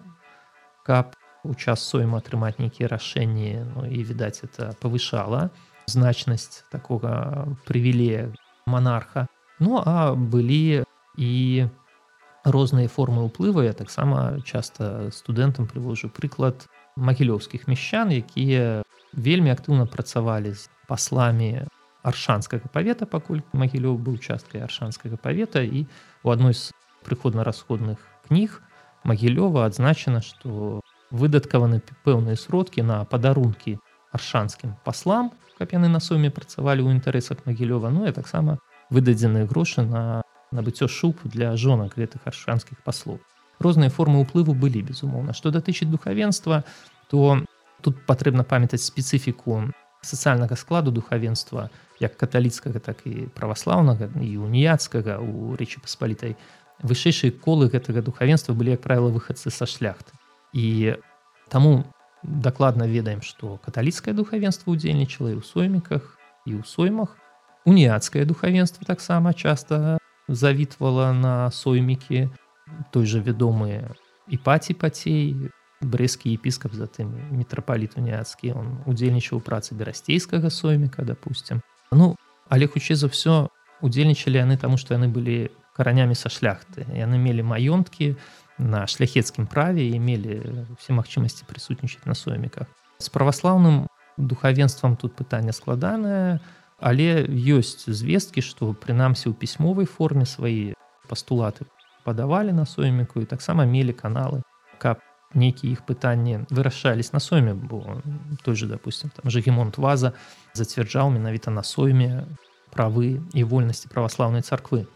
B: каб у час сойма атрымаць нейкія рашэнні ну, і відаць это павышала значнасць такога прывілея монарха ну а былі і розныя формы ўплыву я таксама часта студэнтам прывожу прыклад магілёўскіх мещан якія вельмі актыўна працавалі з пасламі аршанскага павета пакуль магілёў быў часткай аршанскага павета і у адной з прыходна-расходных кніг магілёва адзначана што выдаткаваны пэўныя сродкі на падарункі аршанскім паслам каб яны на суме працавалі ў інтарэсах магілёва ну я таксама выдадзеныя грошы на набыццё шуб для жонак гэтых аршанскіх паслоў розныя формы ўплыву былі безумоўна што датычыць духавенства то тут патрэбна памятаць спецыфіку сацыяльнага складу духавенства як каталіцкага так і праваслаўнага і уніяцкага у рэчы паспалітай вышэйшыя колы гэтага духавенства былі як правіла выхадцы са шляхты і таму дакладна ведаем што каталіцкае духавенство удзельнічала і ў сойміках і ў соймах. Уніяцкае духавенство таксама часта завітвала на соймікі той жа вядомыя і паці пацей брэскі епіскап затым мітрапаліт уніяцкі он удзельнічаў працы берасцейскага сойміка допустим ну але хутчэй за ўсё удзельнічалі яны таму што яны былі каранямі са шляхты. Яны мелі маёнткі на шляхецкім праве і мелі все магчымасці прысутнічаць на сойміках. З праваслаўным духавенствам тут пытанне складанае але ёсць звесткі што прынамсі ў пісьмовай форме свае пастулаты падавалі на сойміку і таксама мелі каналы каб нейкія іх пытанні вырашались на сойме. Бо той же допустим там жагемонт ваза зацвярджаў менавіта на сойме правы і вольнасці праваслаўнай царквы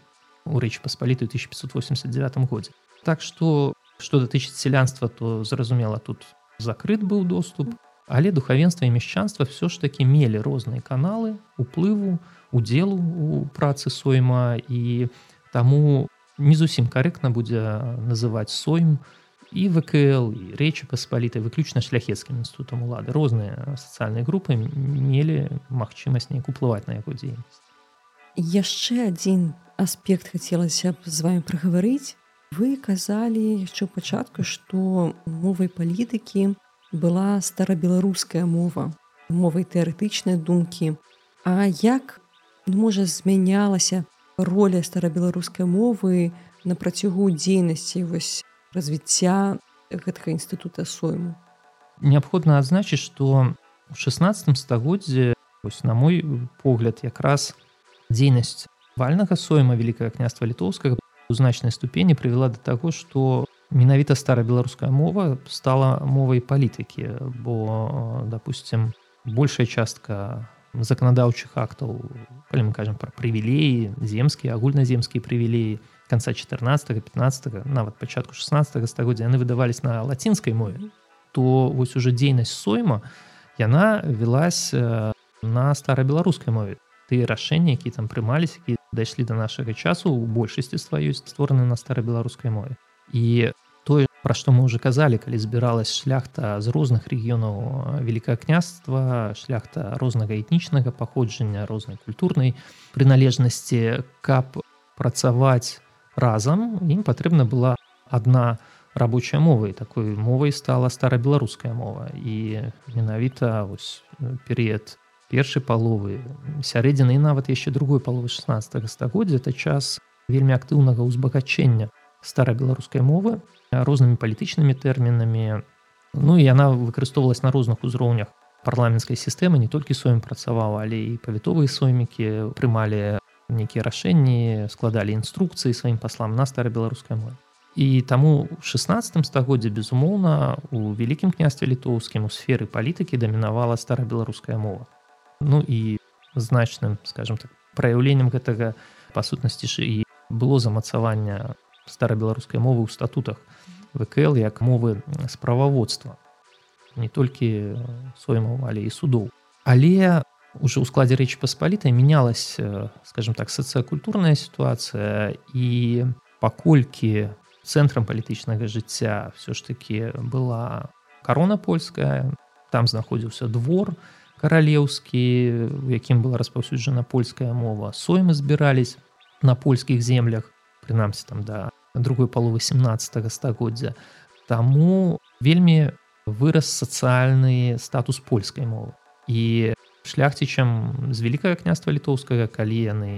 B: у рэчы паспаліты 1589 годзе так что что датычыць сялянства то зразумела тут закрыт быў доступ. Але духавенства і мешчанства все ж таки мелі розныя каналы уплыву удзелу у працы сойма. І таму не зусім карэктна будзе называць сойм у і ВКЛ і рэчы паспалітай выключна шляхецкім інстытутам улады розныя сацыяльныя групы мелі магчымасць неяк уплываць на яго дзейнасць
A: яшчэ адзін аспект хацелася б з вами прагаварыць. Вы казалі яшчэ ў пачатку што мовай палітыкі была старабеларуская мова мовай тэарэтычнай думкі. А як можа змянялася роля старабеларускай мовы на працягу дзейнасці? Вось развіцця гэтага інстытута сойму
B: неабходна адзначыць што у 16 стагоддзе ось на мой погляд якраз дзейнасць вальнага сойма великкае княства літоўскага у значнай ступені прывяла да таго што менавіта старабеларуская мова стала мовай палітыкі бо допустим большая частка заканадаўчых актаў калі мы кажам пра прывілеі земскія агульназемскія прывілеі конца 14 15 нават пачатку 16 стагоддзя яны выдавались на лацінскай мове то вось уже дзейнасць сойма яна велась э, на старабеларускай мове. Тыя рашэнні які там прымаліся які дайшлі до нашага часу у большасці сваёй створаны на старабеларускай мове. І тое пра што мы уже казалі калі збіралась шляхта з розных рэгіёнаў великае княства шляхта рознага этнічнага паходжання рознай культурнай прыналежнасці каб працаваць разам ім патрэбна была адна рабочая мова і такой мовай стала старабеларуская мова. І менавіта вось перыяд першай паловы сярэдзіны і нават яшчэ другой паловы 16 стагоддзя это час вельмі актыўнага ўзбагачэння старабеларускай мовы рознымі палітычнымі тэрмінамі. Ну і яна выкарыстоўвалась на розных узроўнях парламенцкай сістэмы не толькі сойм працаваў але і павітовыя соймікі прымалі нейкія рашэнні складалі інструкцыі сваім паслам на старабеларускай мове і таму у 16 стагоддзе безумоўна у вялікім княстве літоўскім у сферы палітыкі дамінавала старабеларуская мова. Ну і значным скажем так праяўленнем гэтага па сутнасці ж і было замацаванне старабеларускай мовы ў статутах вКл як мовы справаводства не толькі соймаў але і судоў але уже ў складзе рэчы паспалітай менялась э, скажем так сацыякультурная сітуацыя і паколькі цэнтрам палітычнага жыцця все ж таки была карона польская. Там знаходзіўся двор каралеўскі у якім была распаўсюджана польская мова. Соймы збірались на польскіх землях прынамсі там да другой паловы 17 стагоддзя. Таму вельмі вырас сацыяльны статус польскай мовы. І шляхцічам з великкае княства літоўскага калі яны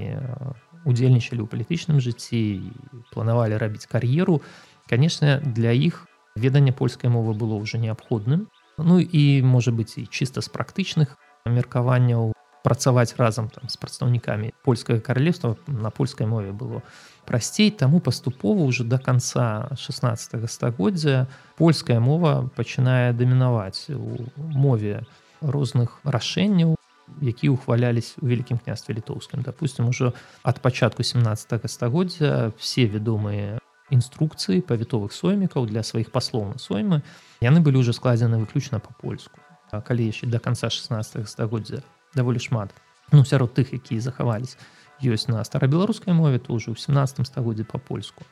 B: удзельнічалі ў палітычным жыцці планавалі рабіць кар'еру конечно для іх веданне польскай мовы было ўжо неабходным Ну і можа быць і чыста з практычных меркаванняў працаваць разам там з прадстаўнікамі польскага каралевства на польскай мове было прасцей таму паступова ўжо до конца 16 стагоддзя польская мова пачынае дамінаваць у мове розных рашэнняў які ухвалялись у вялікім княстве літоўскім допустим ужо ад пачатку 17 стагоддзя все вядомыя інструкцыі павітовых соймікаў для сваіх паслоў на соймы яны былі уже складзены выключна по-польску калі яшчэ до конца 16 стагоддзя даволі шмат ну сярод тых якія захавались ёсць на старабеларускай мове то ўжо ў 17 стагоддзе по-польску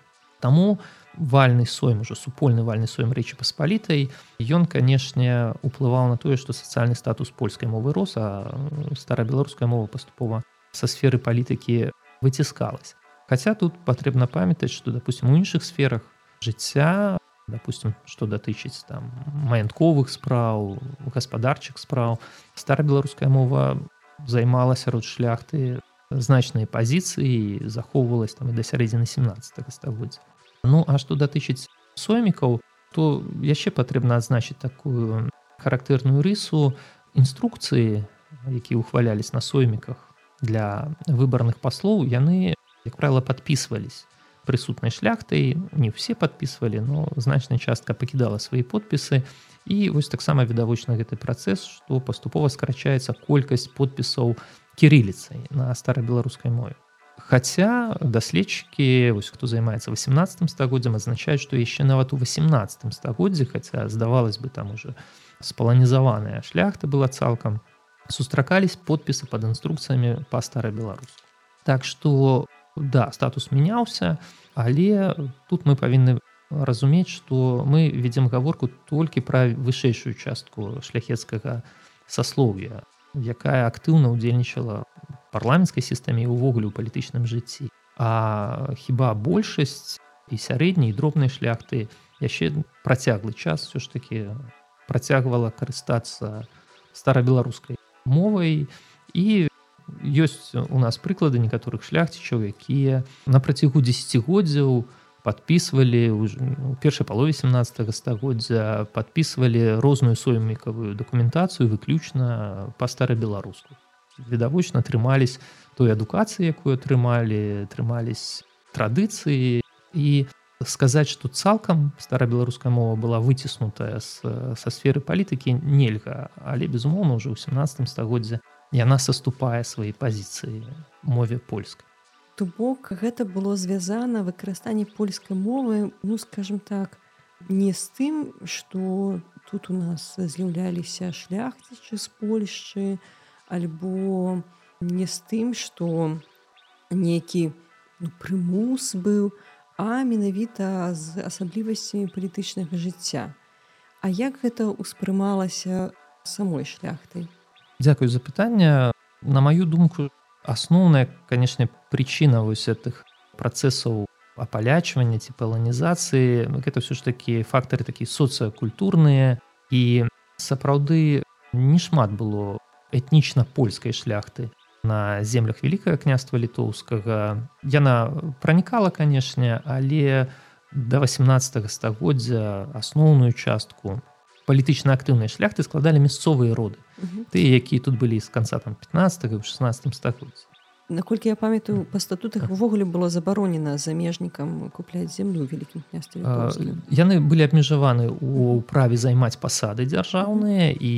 B: Таму вальны сойм уже супольны вальны сойм рэчы паспалітай ён канешне уплываў на тое што сацыяльны статус польскай мовы рос а старабеларуская мова паступова са сферы палітыкі выціскалась Хаця тут патрэбна памятаць што допустим у іншых сферах жыцця допустим что датычыць там маянтковых спраў гаспадарчых спраў старабеларуская мова займала сярод шляхты значныя пазіцыі захоўвалась там і да сярэдзіны 17 стагоддзя Ну а што датычыць соймікаў то яшчэ патрэбна адзначыць такую характэрную рысу. Інструкцыі якія ухвалялись на сойміках для выбарных паслоў яны як правило подписывались прысутнай шляхтай не все подписывалі но значная частка пакідала свои подпісы і вось таксама відавочна гэты працэс что паступова скарачаецца колькасць подпісаў кирилліцай на старабеларускай мове Хаця даследчыкі хто займаецца 18 стагоддзям азначаюць што яшчэ нават у 18 стагоддзе хаця здавалось бы там уже спаланізаваная шляхта была цалкам сустракались подпісы под інструкцыямі па старабеларуску Так што да статус мяняўся але тут мы павінны разумець что мы ведзем гаворку толькі пра вышэйшую частку шляхецкага саслов'я якая актыўна ўдзельнічала парламенцкай сістэме увогуле ў палітычным жыцці а хіба большасць і сярэдняй дробнай шляхты яшчэ працяглы час все ж таки працягвала карыстацца старабеларускай мовай і ёсць у нас прыклады некаторых шляхцічаў якія на працягу десятгоддзяў подписывалі у першай палове 17 стагоддзя подписывалі розную соймікавую дакументацыю выключна па старабеларуску відавочна атрымались той адукацыі якую атрымалі атрымались традыцыі і сказаць что цалкам старабеларуская мова была выціснутая са сферы палітыкі нельга але безумоўна уже ў 17 стагоддзя яна саступае свае пазіцыі мове польскай
A: то бок гэта было звязана выкарыстанне польскай мовы ну скажем так не з тым что тут у нас з'яўляліся шляхцічы з польшчы альбо не з тым что некі ну, прымус быў а менавіта з асаблівасцямі палітычнага жыцця. А як гэта ўспрымалася самой шляхтай?
B: Дзякую за пытанне. На маю думку асноўная канешне прычына вось гэтых працэсаў апалячвання ці паланізацыі гэта ўсё ж такі фактары такі соцыякультурныя і сапраўды не шмат было этнічна польскай шляхты на землях вялікага княства літоўскага яна пранікала канешне але да 18 стагоддзя асноўную частку палітычна актыўныя шляхты складалі мясцовыя роды тыя якія тут былі з канца там 15 16 стагоддзя
A: наколькі я памятаю па статутах увогуле было забаронена замежнікам купляць землю вялікім
B: яны былі абмежаваны у праве займаць пасады дзяржаўныя і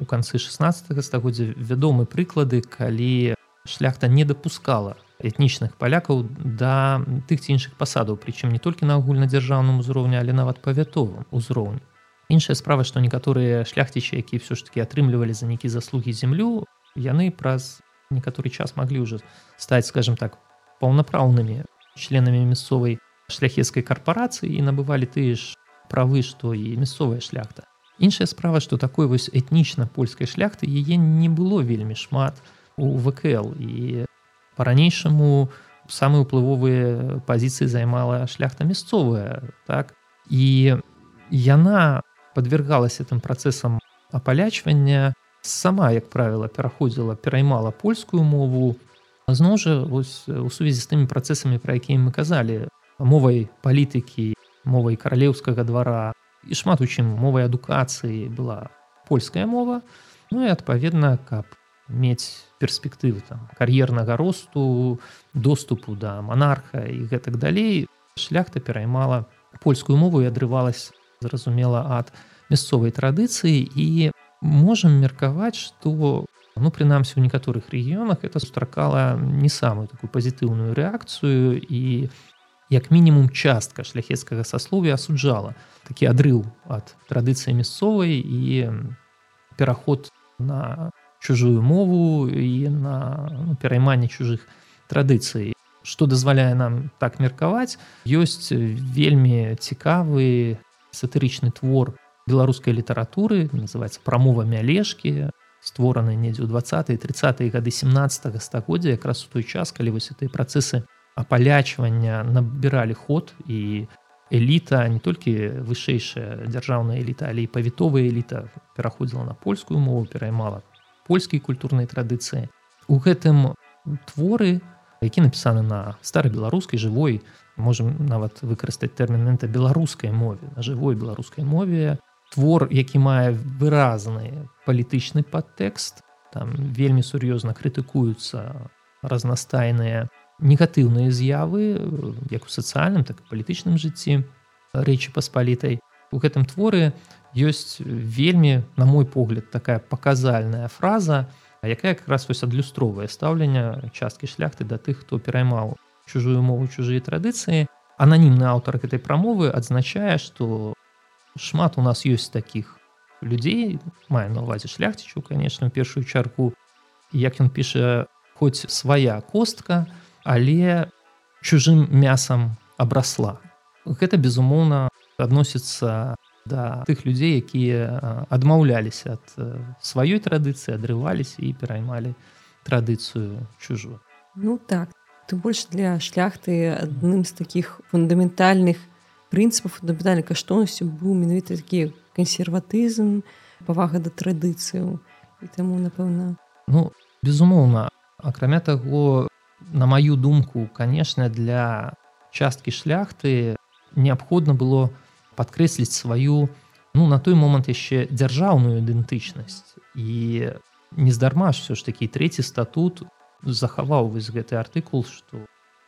B: у канцы 16 стагоддзя вядомы прыклады калі шляхта не дапускала этнічных палякаў да тых ці іншых пасадаў прычым не толькі на агульнадзяржаўным узроўні але нават павятовым узроўні. Іншая справа што некаторыя шляхцічы якія все ж таки атрымлівалі за нейкі заслугі зямлю яны праз некаторы час маглі ўжо стаць скажем так паўнапраўнымі членамі мясцовай шляхецкай карпорацыі і набывалі тыя ж правы што і мясцовая шляхта іншая справа што такой вось этнічна польскай шляхты яе не было вельмі шмат у вКл і по-ранейшаму самыя ўплывовыя пазіцыі займала шляхта мясцовая так? І яна подвергалась этим працэсам апалячвання сама як правіла пераходзіла пераймала польскую мову. Зноў жа вось у сувязі з тымі працэсамі пра якія мы казалі мовай палітыкі мовай каралеўскага двара і шмат у чым мовай адукацыі была польская мова. Ну і адпаведна каб мець перспектывы там кар'ернага росту доступу да монарха і гэтак далей шляхта пераймала польскую мову і адрывалась зразумела ад мясцовай традыцыі. І можам меркаваць што ну прынамсі у некаторых рэгіёнах это сустракала не самую такую пазітыўную рэакцыю. І як мінімум частка шляхецкага сасловя асуджала такі адрыў ад традыцыі мясцовай і пераход на чужую мову і на ну, перайманне чужых традыцый. Што дазваляе нам так меркаваць? Ёсць вельмі цікавы сатырычны твор беларускай літаратуры называется прамова мялешкі створаны недзе ў 20 30 гады 17 стагоддзя якраз у той час калі вось этой працэсы апалячвання набіралі ход і эліта не толькі вышэйшая дзяржаўная эліта але і павітовая эліта пераходзіла на польскую мову пераймала польскай культурнай традыцыі у гэтым творы які напісаны на старабеларускай жывой можем нават выкарыстаць тэрмінента беларускай мове на жывой беларускай мове. Твор які мае выразны палітычны падтэкст там вельмі сур'ёзна крытыкуюцца разнастайныя негатыўныя з'явы як у сацыяльным так і палітычным жыцці рэчы паспалітай у гэтым творы ёсць вельмі на мой погляд такая паказальная фраза якая как раз вось адлюстровае стаўленне часткі шляхты да тых хто пераймаў чужую мову чужыя традыцыі. Ананімны аўтар гэтай прамовы адзначае што шмат у нас ёсць таких людзей мае на увазе шляхцічу конечно першую чарку як ён піша хоць свая костка але чужым мясам абрасла. Гэта безумоўна адносіцца да тых людзей якія адмаўляліся ад сваёй традыцыі адрываліся і пераймалі традыцыю чужую.
A: Ну так ты больш для шляхты адным з таких фундаментальных прынцыпаў фундаментальнай каштоўнасцю быў менавіта такі кансерватызм павага да традыцыяў. І таму напэўна
B: ну безумоўна акрамя таго на маю думку канешне для часткі шляхты неабходна было падкрэсліць сваю ну на той момант яшчэ дзяржаўную ідэнтычнасць і нездарма ж все ж такі трэці статут захаваў вось гэты артыкул што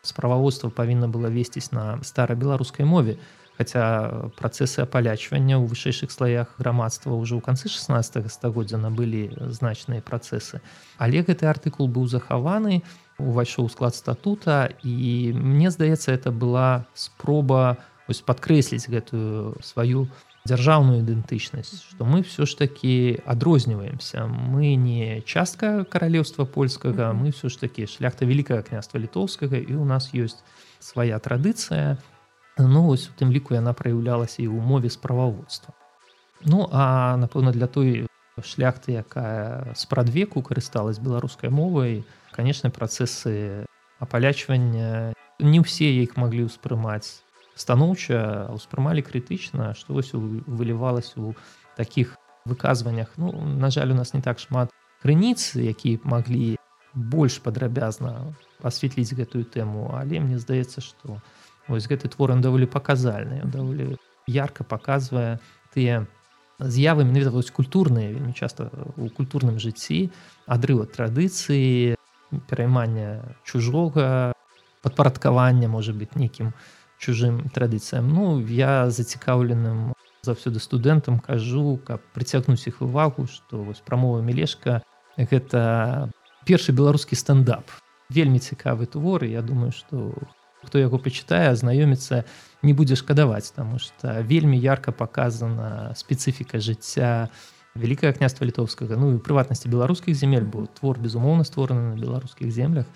B: справаводства павінна было весціць на старабеларускай мове. Хаця працэсы апалячвання ў вышэйшых слаях грамадства ўжо ў канцы 16 стагоддзя набылі значныя працэсы але гэты артыкул быў захаваны увайшоў склад статута і мне здаецца это была спроба ось падкрэсліць гэтую сваю дзяржаўную ідэнтычнасць што мы все ж такі адрозніваемся мы не частка каралеўства польскага мы все ж такі шляхта вялікага княства літоўскага і у нас ёсць свая традыцыя ну ось у тым ліку яна праяўлялася і ў мове справаводства ну а напэўна для той шляхты якая спрадвеку карысталась беларускай мовай канечне працэсы апалячвання не ўсе іх маглі ўспрымаць станоўча ўспрымалі крытычна што вось вылівалася у такіх выказваннях ну на жаль у нас не так шмат крыніц які маглі больш падрабязна асветліць гэтую тэму але мне здаецца што вось гэты твор даволі паказальны даволі ярко паказвае тыя з'явы менавіта вось культурныя вельмі часта у культурным жыцці адрыва традыцыі пераймання чужога падпарадкавання можа быть нейкім чужым традыцыям ну я зацікаўленым заўсёды студэнтам кажу каб прыцягнуць іх увагу што вось прамова мелешка гэта першы беларускі стендап. Вельмі цікавы твор я думаю что хто яго пачытае знаёміцца не будзе шкадаваць таму что вельмі ярко показана спецыфіка жыцця вялікае княства літоўскага ну і прыватнасці беларускіх земель бо твор безумоўна створаны на беларускіх землях.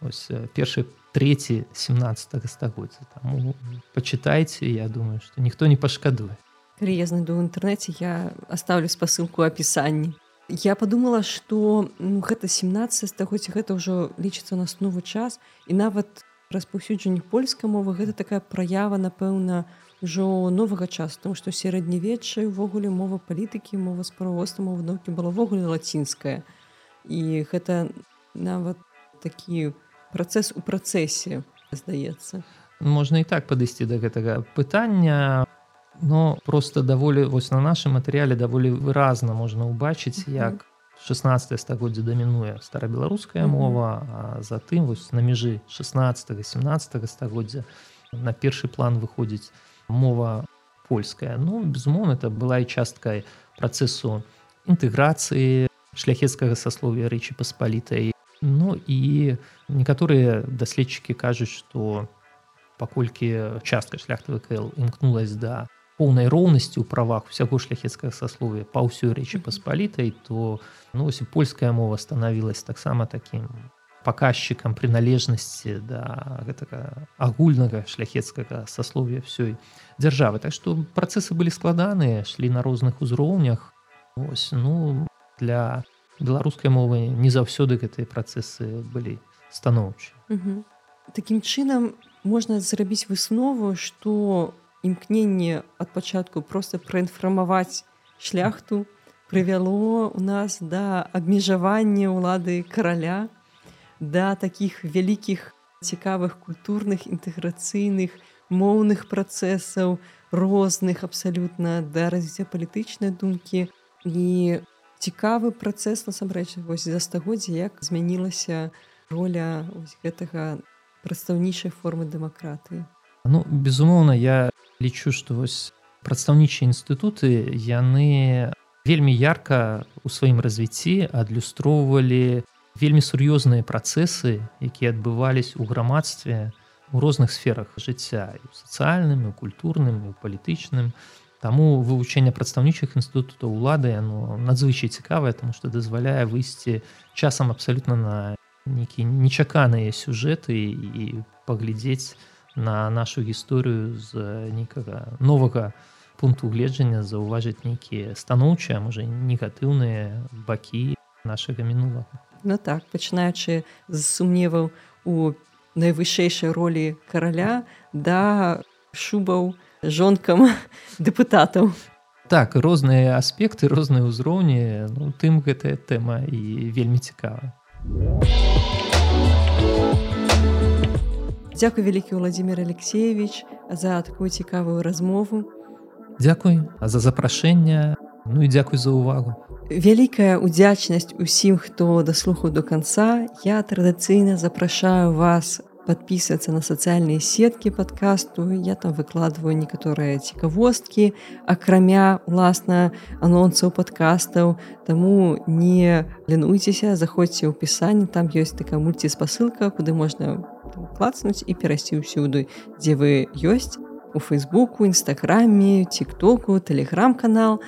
B: Ось першы треці 17 стагоддзя там почытайце я думаю что ніхто не пашкадуе
A: калі я знайду в інтэрнэце я оставлю спасылку апісанні я подумала что ну, гэта 17 стагоддзя гэта ўжо лічыцца у нас новы час і нават распаўсюджанне польскай мовы гэта такая праява напэўна ўжо новага часу тому что сярэднявеччай увогуле мова палітыкі мова справаводства мова наукі была ввогуле лацінская. І гэта нават такі працэс у працэсе здаецца.
B: Можна і так падысці да гэтага пытання но просто даволі вось на нашым матэрыяле даволі выразна можна ўбачыць як 16 стагоддзя дамінуе старабеларуская мова а затым вось на мяжы 16 17 стагоддзя на першы план выходзіць мова польская. Ну безумоўна это была і часткай працэсу інтэграцыі шляхецкага сасловия рэчы паспалітай ну і некаторыя даследчыкі кажуць што паколькі частка шляхтавы кл імкнулась да поўнай роўнасці ў правах усяго шляхецкага сасловия па ўсёй рэчы паспалітай то ну ось польская мова станавілась таксама таким паказчыкам прыналежнасці да гэтага агульнага шляхецкага сасловия всёй дзяржавы так што працэсы былі складаныя шлі на розных узроўнях ось ну для беларускай мовы не заўсёды гэтыя працэсы былі станоўчы
A: Такім чынам можна зрабіць выснову што імкненне ад пачатку просто праінфармаваць шляхту прывяло у нас да абмежавання ўлады караля да такіх вялікіх цікавых культурных інтэграцыйных моўных працэсаў розных абсалютна да развіцця палітычнай думкі і цікавы працэс насамрэч вось за стагоддзя як змянілася роля гэтага прадстаўнічай формы дэмакратыі.
B: Ну безумоўна я лічу што вось прадстаўнічыя інстытуты яны вельмі ярка у сваім развіцці адлюстроўвалі вельмі сур'ёзныя працэсы якія адбывались у грамадстве у розных сферах жыцця сацыяльным культурным палітычным Таму вывучэнне прадстаўнічых інстытутаў улады яно надзвычай цікавае тому што дазваляе выйсці часам абсалютна на нейкія нечаканыя сюжэты і паглядзець на нашу гісторыю з нейкага новага пункту гледжання заўважыць нейкія станоўчыя можа негатыўныя бакі нашага мінулага
A: Ну так пачынаючы з сумневаў у найвышэйшай ролі караля да шубаў жонкам дэпутатаў
B: так розныя аспекты розныя ўзроўні ну, тым гэтая тэма і вельмі цікава.
A: Дзякуй вялікі Владзімир Алексеевич за такую цікавую размову.
B: Дзякуй за запрашэнне. Ну і дзякуй за ўвагу.
A: Вялікая удзячнасць усім, хто даслухаў до канца, я традыцыйна запрашаю вас подписываться на сацыяльныя сеткі падкасту я там выкладываю некаторыя цікавосткі акрамя уласна анонсаў падкастаў таму не лінуйцеся заходзьце ў пісанне там ёсць такая мульціспасылка куды можна клацнуць і перайсці ўсюды дзе вы ёсць у фейсбуку нстаграме тиктоку телеграм-канал.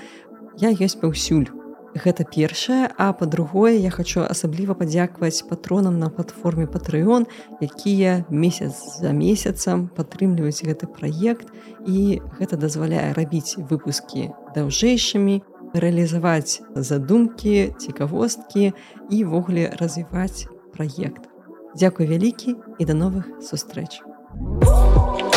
A: Я ёсць паўсюль Гэта першае, а па-другое, я хочу асабліва падзякаваць патронам на платформе Патрыён, якія месяц за месяцам падтрымліваюць гэты праект і гэта дазваляе рабіць выпускі даўжэйшымі, рэалізаваць задумкі, цікавосткі і ввогуле развіваць праект. Дзякуй вялікі і да новых сустрэч. Thank you